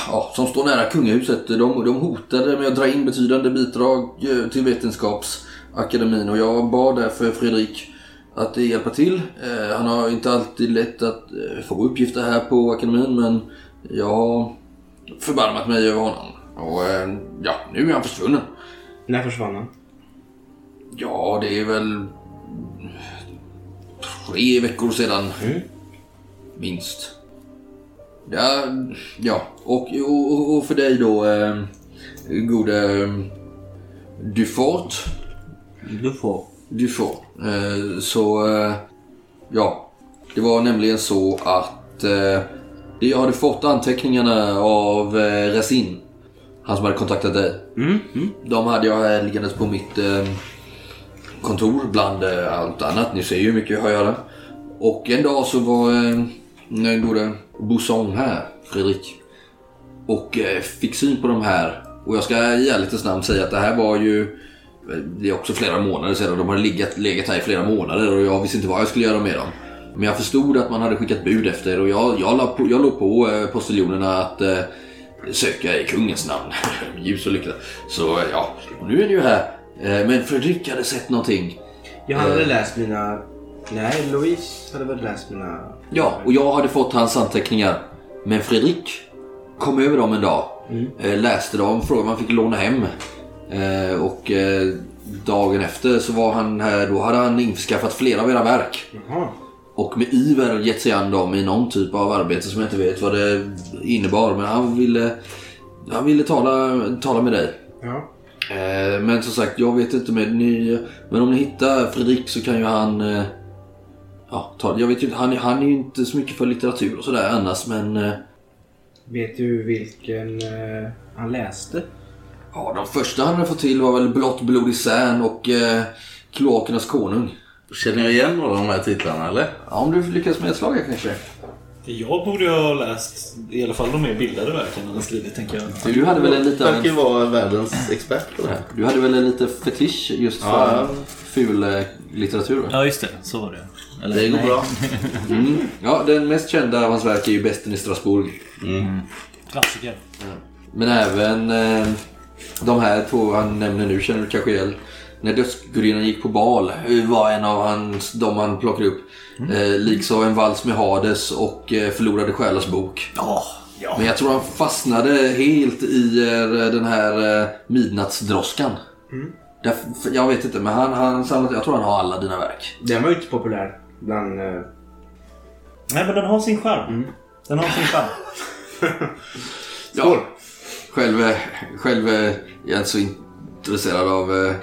ja, som står nära kungahuset, de, de hotade med att dra in betydande bidrag eh, till Vetenskapsakademin och jag bad därför Fredrik att hjälpa till. Eh, han har inte alltid lätt att eh, få uppgifter här på akademin men jag har förbarmat mig över honom. Och eh, ja, nu är han försvunnen. När försvann han? Ja, det är väl tre veckor sedan. Minst. Ja, ja. Och, och, och för dig då, eh, gode eh, Dufort. Du får. Dufort. Eh, så, eh, ja. Det var nämligen så att eh, jag hade fått anteckningarna av eh, Resin. Han som hade kontaktat dig. Mm, mm. De hade jag liggandes på mitt eh, kontor bland eh, allt annat. Ni ser ju hur mycket jag har att göra. Och en dag så var eh, den gode Bousson här, Fredrik. Och eh, fick syn på de här. Och jag ska i ärlighetens namn säga att det här var ju eh, det är också flera månader sedan. De hade legat, legat här i flera månader och jag visste inte vad jag skulle göra med dem. Men jag förstod att man hade skickat bud efter och jag, jag, la på, jag låg på postiljonerna att söka i kungens namn. Ljus och lyckta. Så ja, och nu är det ju här. Eh, men Fredrik hade sett någonting. Jag hade Eh. läst mina... Nej, Louise hade väl läst mina... Ja, och jag hade fått hans anteckningar. Men Fredrik kom över dem en dag. Eh, läste dem, frågade om han fick låna hem. Eh, och dagen efter så var han här, då hade han införskaffat flera av era verk. Jaha. Och med iver gett sig an dem i någon typ av arbete som jag inte vet vad det innebar. Men han ville, han ville tala, tala med dig. Ja. Eh, men som sagt, jag vet inte med ni... Men om ni hittar Fredrik så kan ju han... Eh, ja, ta, jag vet ju inte, han, han är ju inte så mycket för litteratur och sådär annars men... Eh, Vet du vilken han läste? ja, de första han hade fått till var väl Blått blod i Sän och eh, Kloakernas konung. Känner jag igen några av de här titlarna eller? Ja, om du lyckas med ett slag kanske. Jag borde ha läst i alla fall de mer bildade verken han har skrivit, tänker jag. Du hade väl en lite... Verkar vara världens expert på det här. Du hade väl en lite fetisch just för Ja. ful eh, litteratur? va? Ja, just det. Så var det. Eller, Det går nej. bra. Mm. Ja, den mest kända av hans verk är ju Besten i Strasbourg. Klassiker. Men även eh, de här två han nämner nu känner du kanske igen. När dödsgudinnan gick på bal eh, var en av hans, de han plockade upp. Eh, liksom En vals med Hades och eh, Förlorade själars bok. Ja, ja. Men jag tror han fastnade helt i eh, den här eh, midnattsdroskan. Därför, jag vet inte, men han, han samlat, jag tror han har alla dina verk. Den var ju inte populär bland... Eh, Nej, men den har sin charm. Den har sin charm. Ja, själv, eh, själv eh, är jag inte så intresserad av, eh,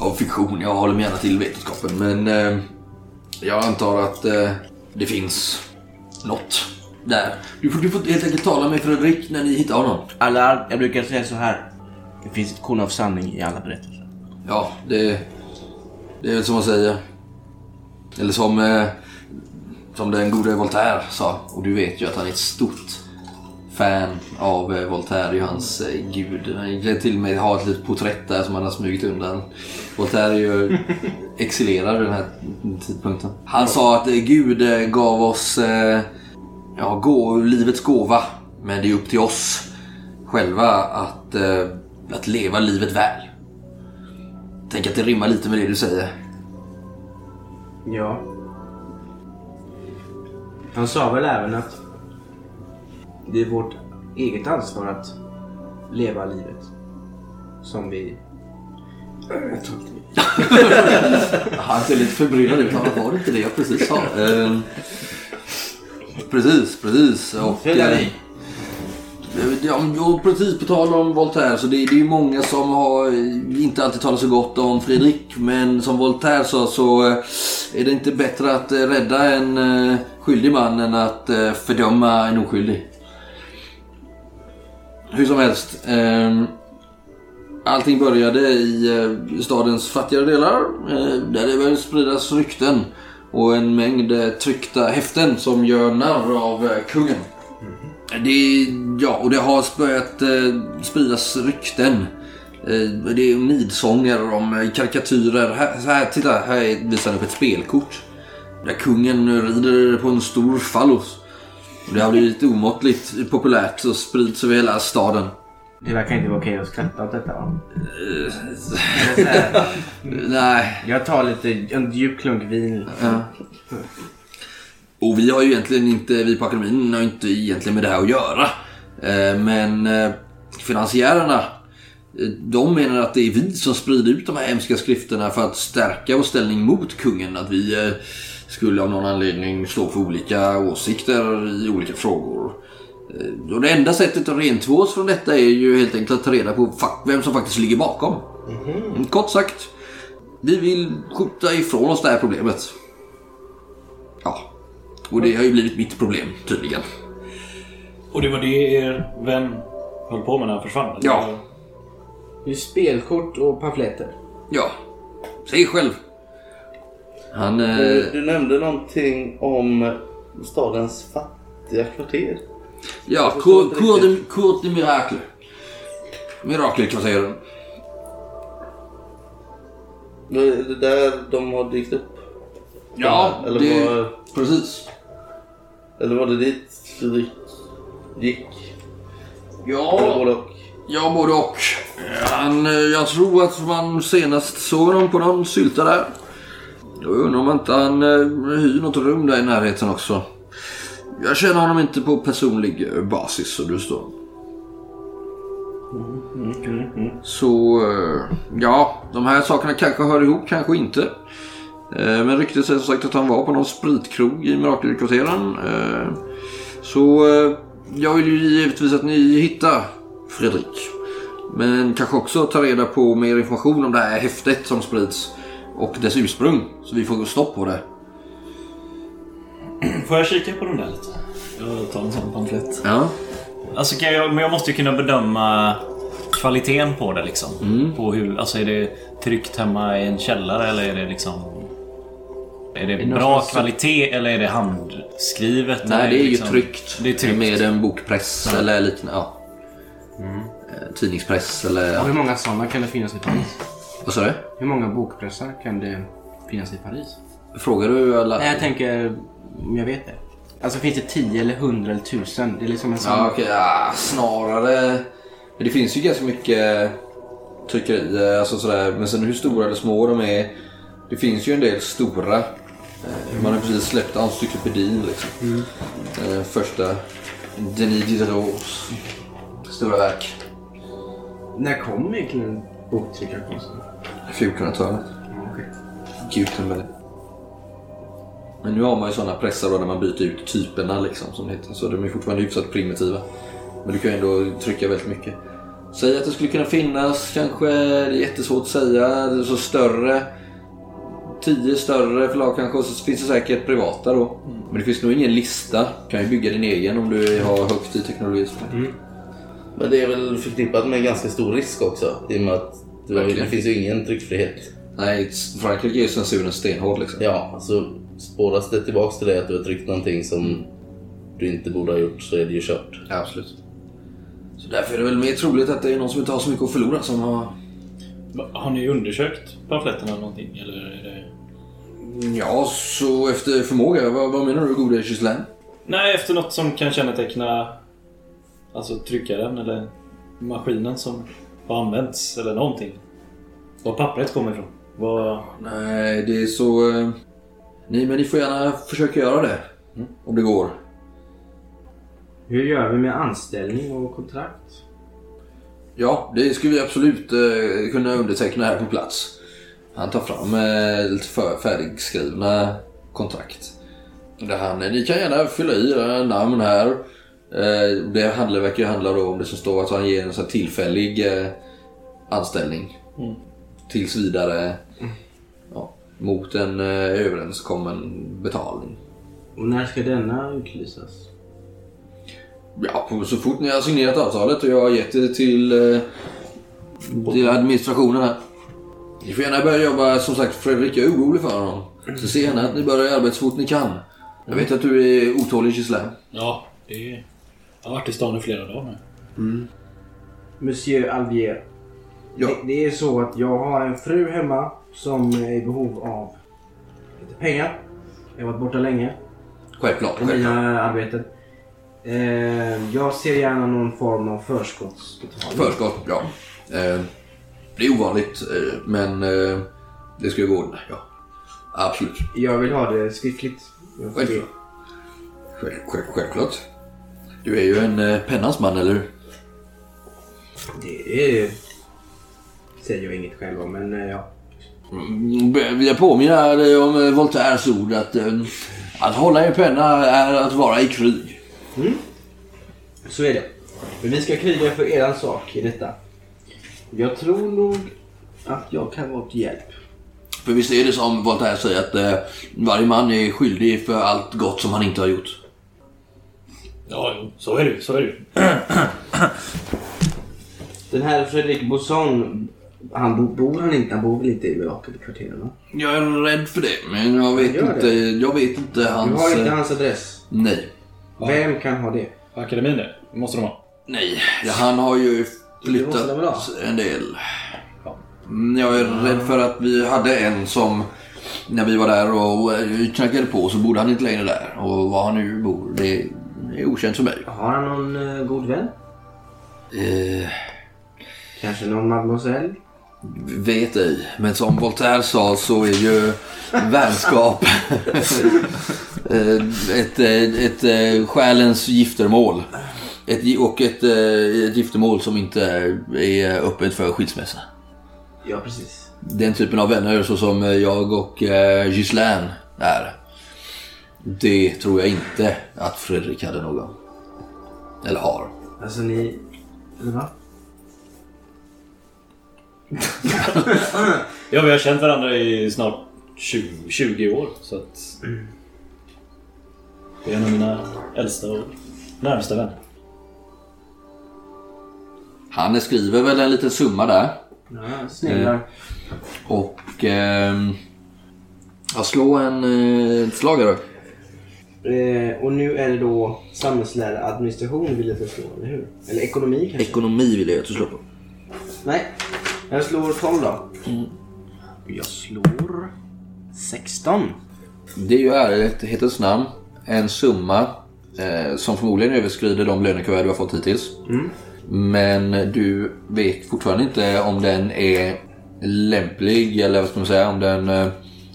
av fiktion. Jag håller mig gärna till vetenskapen. Men eh, jag antar att eh, det finns något där. Du får, du får helt enkelt tala med Fredrik när ni hittar honom. Alla, jag brukar säga så här. Det finns ett korn av sanning i alla berättelser. Ja, det, det är väl som man säger. Eller som, eh, som den gode Voltaire sa. Och du vet ju att han är ett stort fan av eh, Voltaire. Ju hans eh, gud. Han till och med ha ett litet porträtt där som han har smugit undan. Voltaire är ju exilerad vid den här tidpunkten. Han sa att eh, Gud gav oss ja, gå, livets gåva. Men det är upp till oss själva att, att leva livet väl. Tänk att det rimmar lite med det du säger. ja. Han sa väl även att det är vårt eget ansvar att leva livet som vi... Jag tror inte vi- Han ser lite förbryllad ut. Var det inte det jag precis sa? Ehm, precis, precis. Och, eh, Ja, och precis på tal om Voltaire så det, det är ju många som har eh, inte alltid talat så gott om Fredrik. Men som Voltaire sa så eh, är det inte bättre att rädda en skyldig man än att fördöma en oskyldig. Hur som helst. ehm, Allting började i eh, stadens fattigare delar eh, där det började spridas rykten och en mängd eh, tryckta häften som gör narr av eh, kungen. Det, ja, och det har börjat eh, spridas rykten. Eh, det är nidsånger om eh, karikatyrer. Här, så här, titta, här är- visar han upp ett spelkort. Där kungen rider på en stor fallos. Och Det har blivit omåttligt populärt och sprids över hela staden. Det verkar inte vara okej att skratta åt detta va? Nej, Jag tar lite, en djup klunk vin. Ja. Och vi har ju egentligen inte, vi på akademin har inte egentligen med det här att göra. Eh, Men eh, finansiärerna, eh, de menar att det är vi som sprider ut de här hemska skrifterna för att stärka vår ställning mot kungen. Att vi skulle av någon anledning stå för olika åsikter i olika frågor. Eh, Och det enda sättet att rentvå oss från detta är ju helt enkelt att ta reda på vem som faktiskt ligger bakom. Mm, Kort sagt, vi vill skjuta ifrån oss det här problemet. Ja, och det har ju blivit mitt problem tydligen. Och det var det er vän höll på med när han försvann? Ja. Det är spelkort och pamfletter. Ja, säg själv. Han... Eh, Du, du nämnde någonting om stadens fattiga kvarter. ja, Cour de, Miracle. Mirakelkvarteren. Är det där de har dykt upp? Ja, eller, det, var, precis. eller var det dit Fredrik gick? Eller Ja, både och? ja, både och. Han, eh, jag tror att man senast såg honom på någon sylta där. Jag undrar om inte han eh, hyr något rum där i närheten också. Jag känner honom inte på personlig eh, basis, så du står. Så, eh, ja, de här sakerna kanske hör ihop, kanske inte. Eh, Men ryktet säger som sagt att han var på någon spritkrog i Mirakelkvarteren. Eh, Så eh, jag vill ju givetvis att ni hittar Fredrik. Men kanske också ta reda på mer information om det här häftet som sprids. Och dess ursprung. Så vi får gå stopp på det. Får jag kika på den där lite? Jag tar en sån pamflett. Ja. Alltså, kan jag, men jag måste ju kunna bedöma kvaliteten på det liksom. Mm. På hur, alltså är det tryckt hemma i en källare eller är det liksom... Är det, det bra kvalitet eller är det handskrivet? Nej, det är ju liksom- tryckt. Det är tryckt. Med en bokpress eller liknande. Ja. Eh, Tidningspress eller... Och hur Ja. många sådana kan det finnas i Paris? Vad sa du? Hur många bokpressar kan det finnas i Paris? Frågar du alla? Nej, jag tänker om jag vet det. Alltså finns det 10 eller 100 eller 1000? Det är liksom en sån... Ja, okej. Ja, snarare... Men det finns ju ganska mycket tryckerier, alltså sådär. Men sen hur stora eller små de är. Det finns ju en del stora. Eh, Man har precis släppt encyklopedin liksom. Eh, Första Denis Diderots stora verk. När kom egentligen boktryckarkonsten? 1400-talet. Okej. Gutenberg. Men nu har man ju sådana pressar då där man byter ut typerna liksom som det heter. Så de är fortfarande hyfsat primitiva. Men du kan ju ändå trycka väldigt mycket. Säg att det skulle kunna finnas kanske, det är jättesvårt att säga, det är så större. Tio större förlag kanske och så finns det säkert privata då. Men det finns nog ingen lista. Du kan ju bygga din egen om du har högt i teknologi. Men det är väl förknippat med ganska stor risk också. I och med att det, Verkligen. det finns ju ingen tryckfrihet. Nej, Frankrike är ju censuren stenhård liksom. Ja, alltså spåras det tillbaks till det att du har tryckt någonting som du inte borde ha gjort så är det ju kört. Ja, absolut. Så därför är det väl mer troligt att det är någon som inte har så mycket att förlora som har... Har ni undersökt pamfletterna eller någonting? Eller är det... Ja, så efter förmåga. Vad, vad menar du gode Gislaine? Nej, efter något som kan känneteckna alltså tryckaren eller maskinen som har använts eller någonting. Var pappret kommer ifrån. Vad... Nej, det är så... Eh, ni, men ni får gärna försöka göra det. Om det går. Hur gör vi med anställning och kontrakt? Ja, det skulle vi absolut eh, kunna underteckna här på plats. Han tar fram eh, lite för, färdigskrivna kontrakt. Där han, ni kan gärna fylla i era namn här. Eh, det handlar, verkar ju handla då om det som står att han ger en sån tillfällig eh, anställning. Tills vidare. Ja, mot en eh, överenskommen betalning. Och när ska denna utlysas? Ja, så fort ni har signerat avtalet och jag har gett det till, till administrationen här. Ni får gärna börja jobba. Som sagt, Fredrik är orolig för honom. Så se gärna att ni börjar arbeta så fort ni kan. Jag vet att du är otålig Gislaine. Ja, det är... Jag har varit i stan i flera dagar nu. Monsieur Alvier. Ja. Det, det är så att jag har en fru hemma som är i behov av lite pengar. Jag har varit borta länge. Självklart. självklart. mina arbeten. Eh, jag ser gärna någon form av förskottsbetalning. Förskott, ja. Eh, det är ovanligt, eh, men eh, det ska ju gå ordna. Ja. Absolut. Jag vill ha det skriftligt. Självklart. Själv, själv, självklart. Du är ju en eh, pennans man, eller hur? Det är... säger jag inget själv om, men eh, ja. Mm, jag påminna dig om eh, Voltaires ord att att hålla i penna är att vara i krig. Så är det. Men vi ska kriga för eran sak i detta. Jag tror nog att jag kan vara till hjälp. För visst är det som Voltaire säger att eh, varje man är skyldig för allt gott som han inte har gjort. Ja, jo, så är det ju. Så är det ju. Den här Fredrik Bosson, han bo, bor han inte? Han bor väl inte i Mirakelkvarteren? va? Jag är rädd för det, men jag vet Gör det. inte. Jag vet inte Du hans... har inte eh, hans adress. Nej. Vem kan ha det? Akademin det. Måste de ha. Nej. Ja, han har ju flyttat en del. Mm, Jag är rädd för att vi hade en som när vi var där och eh, knackade på så bodde han inte längre där. Och var han nu bor, det är okänt för mig. Har han någon eh, god vän? Eh, Kanske någon mademoiselle? vet ej. Men som Voltaire sa så är ju vänskap eh, ett, eh, ett, ett själens giftermål. Ett, och ett, eh, ett giftermål som inte är öppet för skilsmässa. Ja, precis. Den typen av vänner så som jag och eh, Ghislaine är. Det tror jag inte att Fredrik hade någon. Eller har. Alltså ni... Eller va? Ja, vi har känt varandra i snart 20, 20 år. Så att... Det är en av mina äldsta och närmsta vänner. Han skriver väl en liten summa där. Ja, snälla. Och... ehm, jag slår en eh, ett slag här då. Eh, och nu är det då samhällslära administration vill jag förstå, eller hur? Eller ekonomi kanske? Ekonomi vill jag att du slår på. Nej, jag slår 12 då. Jag slår 16. Det är ju ärlighetens namn en summa eh, som förmodligen överskrider de lönekuvert du har fått hittills. Men du vet fortfarande inte om den är lämplig eller vad ska man säga, om den eh,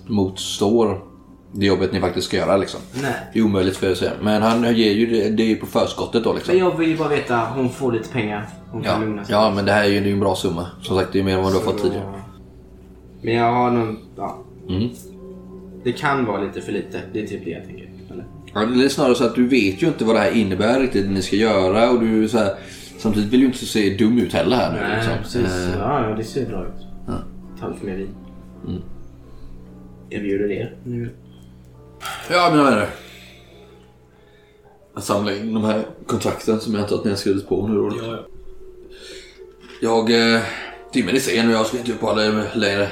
motstår det jobbet ni faktiskt ska göra liksom. Nej. Det är omöjligt för er att säga. Men han ger ju det, det är ju på förskottet då liksom. Men jag vill ju bara veta, hon får lite pengar. Hon kan Ja, lugna sig. ja, men det här är ju det är ju en bra summa. Som sagt, det är mer än vad du har fått tidigare. Men jag har någon... Ja. Mm. Det kan vara lite för lite. Det är typ det jag tänker. Eller? Ja, det är snarare så att du vet ju inte vad det här innebär riktigt, det ni ska göra och du är så här, Samtidigt vill du inte se dum ut heller här nu. Nej, liksom. precis. Eh, Ja, ja, det ser bra ut. Ja. Ta lite mer vin. Mm. Erbjuder det nu. Ja, mina vänner. Jag samlar in de här kontrakten som jag antar att ni har skrivit på nu. Då. Ja, ja. Jag... Eh, timmen är sen och jag ska inte uppehålla er längre.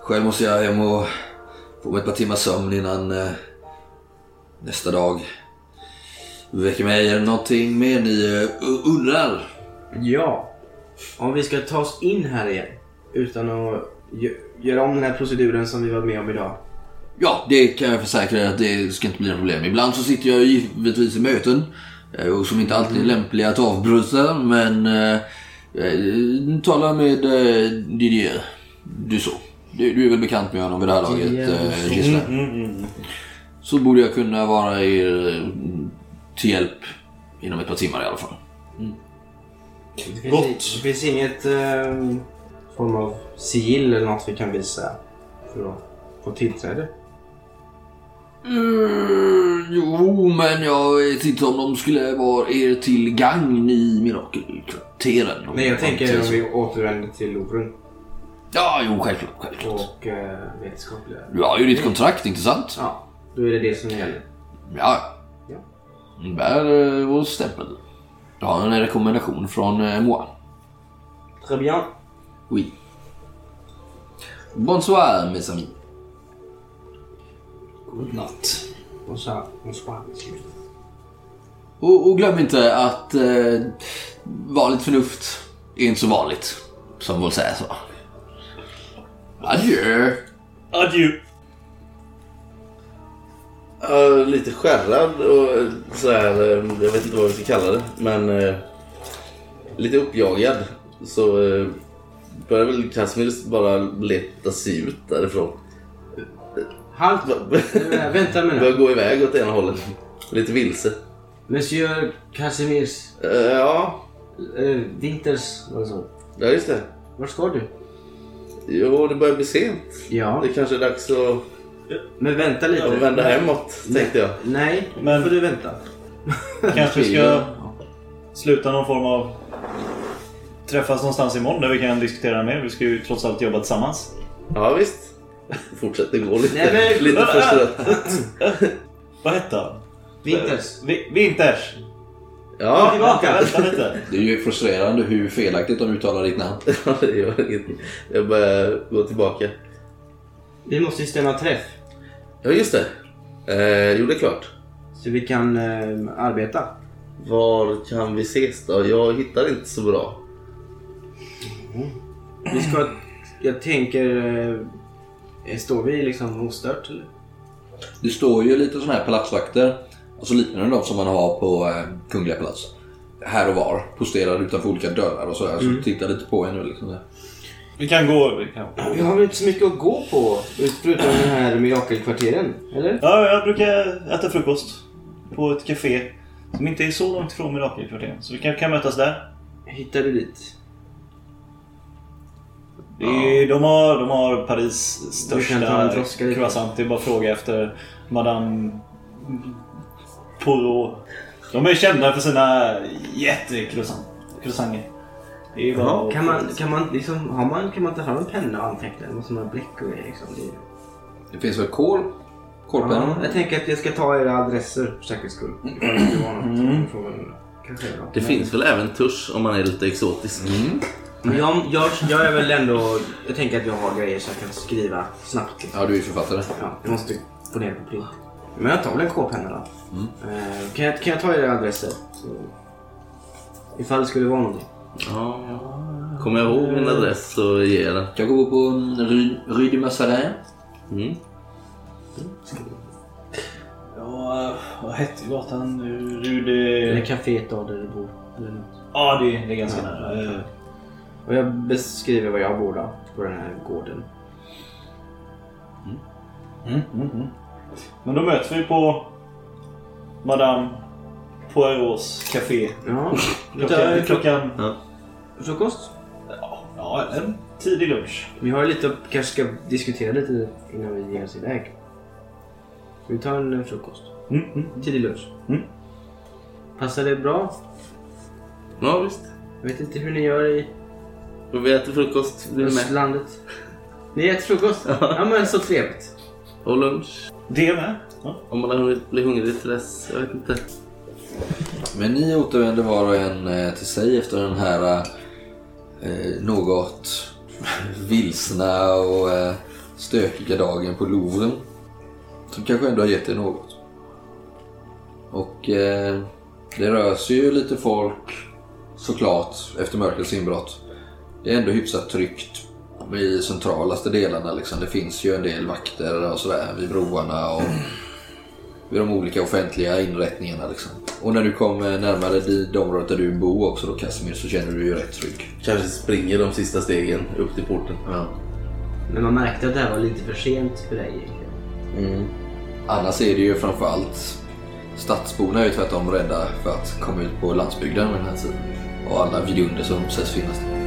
Själv måste jag hem och få mig ett par timmars sömn innan eh, nästa dag väcker mig. Är det någonting mer ni eh, undrar? Ja. Om vi ska ta oss in här igen utan att gö- göra om den här proceduren som vi var med om idag. Ja, det kan jag försäkra er att det ska inte bli något problem. Ibland så sitter jag givetvis i möten eh, och som inte alltid är lämpliga att avbryta. Men eh, eh, tala med eh, Didier. Du så. Du, du är väl bekant med honom vid det här laget, eh, Gisela. Mm, mm. Så borde jag kunna vara er eh, till hjälp inom ett par timmar i alla fall. Det finns, Gott. Det finns inget eh, form av sigill eller något vi kan visa för att få tillträde. Mm, jo, men jag vet inte om de skulle vara er till gagn i mirakelkvarteren. Nej, jag tänker om vi återvänder till Louvren Ja, jo, självklart. självklart. och eh, vetenskapliga. Du har ju ditt kontrakt, inte sant? Ja, då är det det som gäller. Ja. Ja. Bär eh, vår stämpel. Du har en rekommendation från eh, moi. Très bien. Oui. Bonsoir, mes amis. God natt. Bonsoir. Bonsoir. Och, och glöm inte att eh, vanligt förnuft är inte så vanligt. Som säger så. Adjö. Adjö. Ja, lite skärrad och så här, eh, jag vet inte vad vi ska kalla det, men eh, lite uppjagad. Så eh, börjar väl Casimir bara leta sig ut därifrån. Halt! Vänta med Börjar gå iväg åt ena hållet. Lite vilse. Monsieur Casimirs... Eh, ja, Winters... Vad så? ja, just det. Vart ska du? Jo, det börjar bli sent. Ja. Det kanske är dags att Men vänta lite. att vända hemåt, tänkte jag. Nej, Men- Men... får du vänta. Kanske vi ska sluta någon form av... Träffas någonstans imorgon där vi kan diskutera mer. Vi ska ju trots allt jobba tillsammans. Ja, visst. Fortsätter gå lite, Nej, men- lite för strött. Vad hette han? Winters. Vi- Winters! Ja, Tillbaka. Vänta lite. Det är ju frustrerande hur felaktigt de uttalar ditt namn. det gör inget. Jag börjar gå tillbaka. Vi måste ju stämma träff. Ja, just det. Eh, jo, det är klart. Så vi kan eh, arbeta. Var kan vi ses då? Jag hittar inte så bra. Vi ska... Jag tänker... Eh, står vi liksom ostört eller? Det står ju lite sådana här palatsvakter. Alltså liknande de som man har på eh, Kungliga palats. Här och var. Posterade utanför olika dörrar och sådär. Så titta lite på er nu liksom. Där. Vi kan gå. Vi kan... Vi har väl inte så mycket att gå på förutom den här mirakelkvarteren, eller? Ja, jag brukar äta frukost på ett café som inte är så långt ifrån Mirakelkvarteren. Så vi kan, kan mötas där. Hittar du dit? Det är, de, har, de har Paris största croissant. Det är bara att fråga efter Madame Poirot. De är kända för sina jättecroissanter. Att- Kan man, kan man liksom, har man, kan man ta fram en penna och anteckna? Eller måste man ha bläck och grejer liksom? Det är... Det finns väl kol? Kolpenna? Ja, jag tänker att jag ska ta era adresser för säkerhets skull. Ifall det. Mm. Det finns väl även tusch om man är lite exotisk. Men jag, jag, jag är väl ändå... Jag tänker att jag har grejer så jag kan skriva snabbt. Liksom. Ja, du är ju författare. Ja, jag måste få ner det på print. Men jag tar väl en K-penna då. Eh, kan, jag, kan jag ta era adresser? Så, ifall det skulle vara någonting. Ja. Kommer jag ihåg min adress så ger jag den. Jag går på Rue, Rue du Massarin. Mm. Ja, vad hette gatan nu? Eller Rude... kaféet då där du bor. Eller något. Ja, det, det är ganska nära. Och jag beskriver var jag bor då. På den här gården. Mm, mm, mm. Men då möts vi på Madame Poirots café. Ja. Klockan... klockan Frukost? ja, en tidig lunch. Vi har lite att kanske ska diskutera lite innan vi ger oss iväg. Vi tar en eh, frukost. Mm, mm. Tidig lunch. Mm. Passar det bra? Ja visst. Jag vet inte hur ni gör i Och vi äter frukost. Du är med. landet. Ni äter frukost? Ja men så trevligt. Och lunch. Det med. Ja. Om man har hunnit bli hungrig till dess. Jag vet inte. Men ni återvänder var och en eh, till sig efter den här eh, något vilsna och eh, stökiga dagen på Louvren. Som kanske ändå har gett er något. Och eh, det rör sig ju lite folk såklart efter mörkrets inbrott. Det är ändå hyfsat tryggt i centralaste delarna. Liksom. Det finns ju en del vakter och sådär vid broarna och vid de olika offentliga inrättningarna. Liksom. Och när du kommer närmare di- det området där du bor också då Casimir så känner du dig ju rätt trygg. Kanske springer de sista stegen upp till porten. Ja. Men man märkte att det här var lite för sent för dig egentligen. Mm. Annars är det ju framförallt stadsborna är ju tvärtom rädda för att komma ut på landsbygden med den här tiden. Och alla vidunder som sägs finnas där.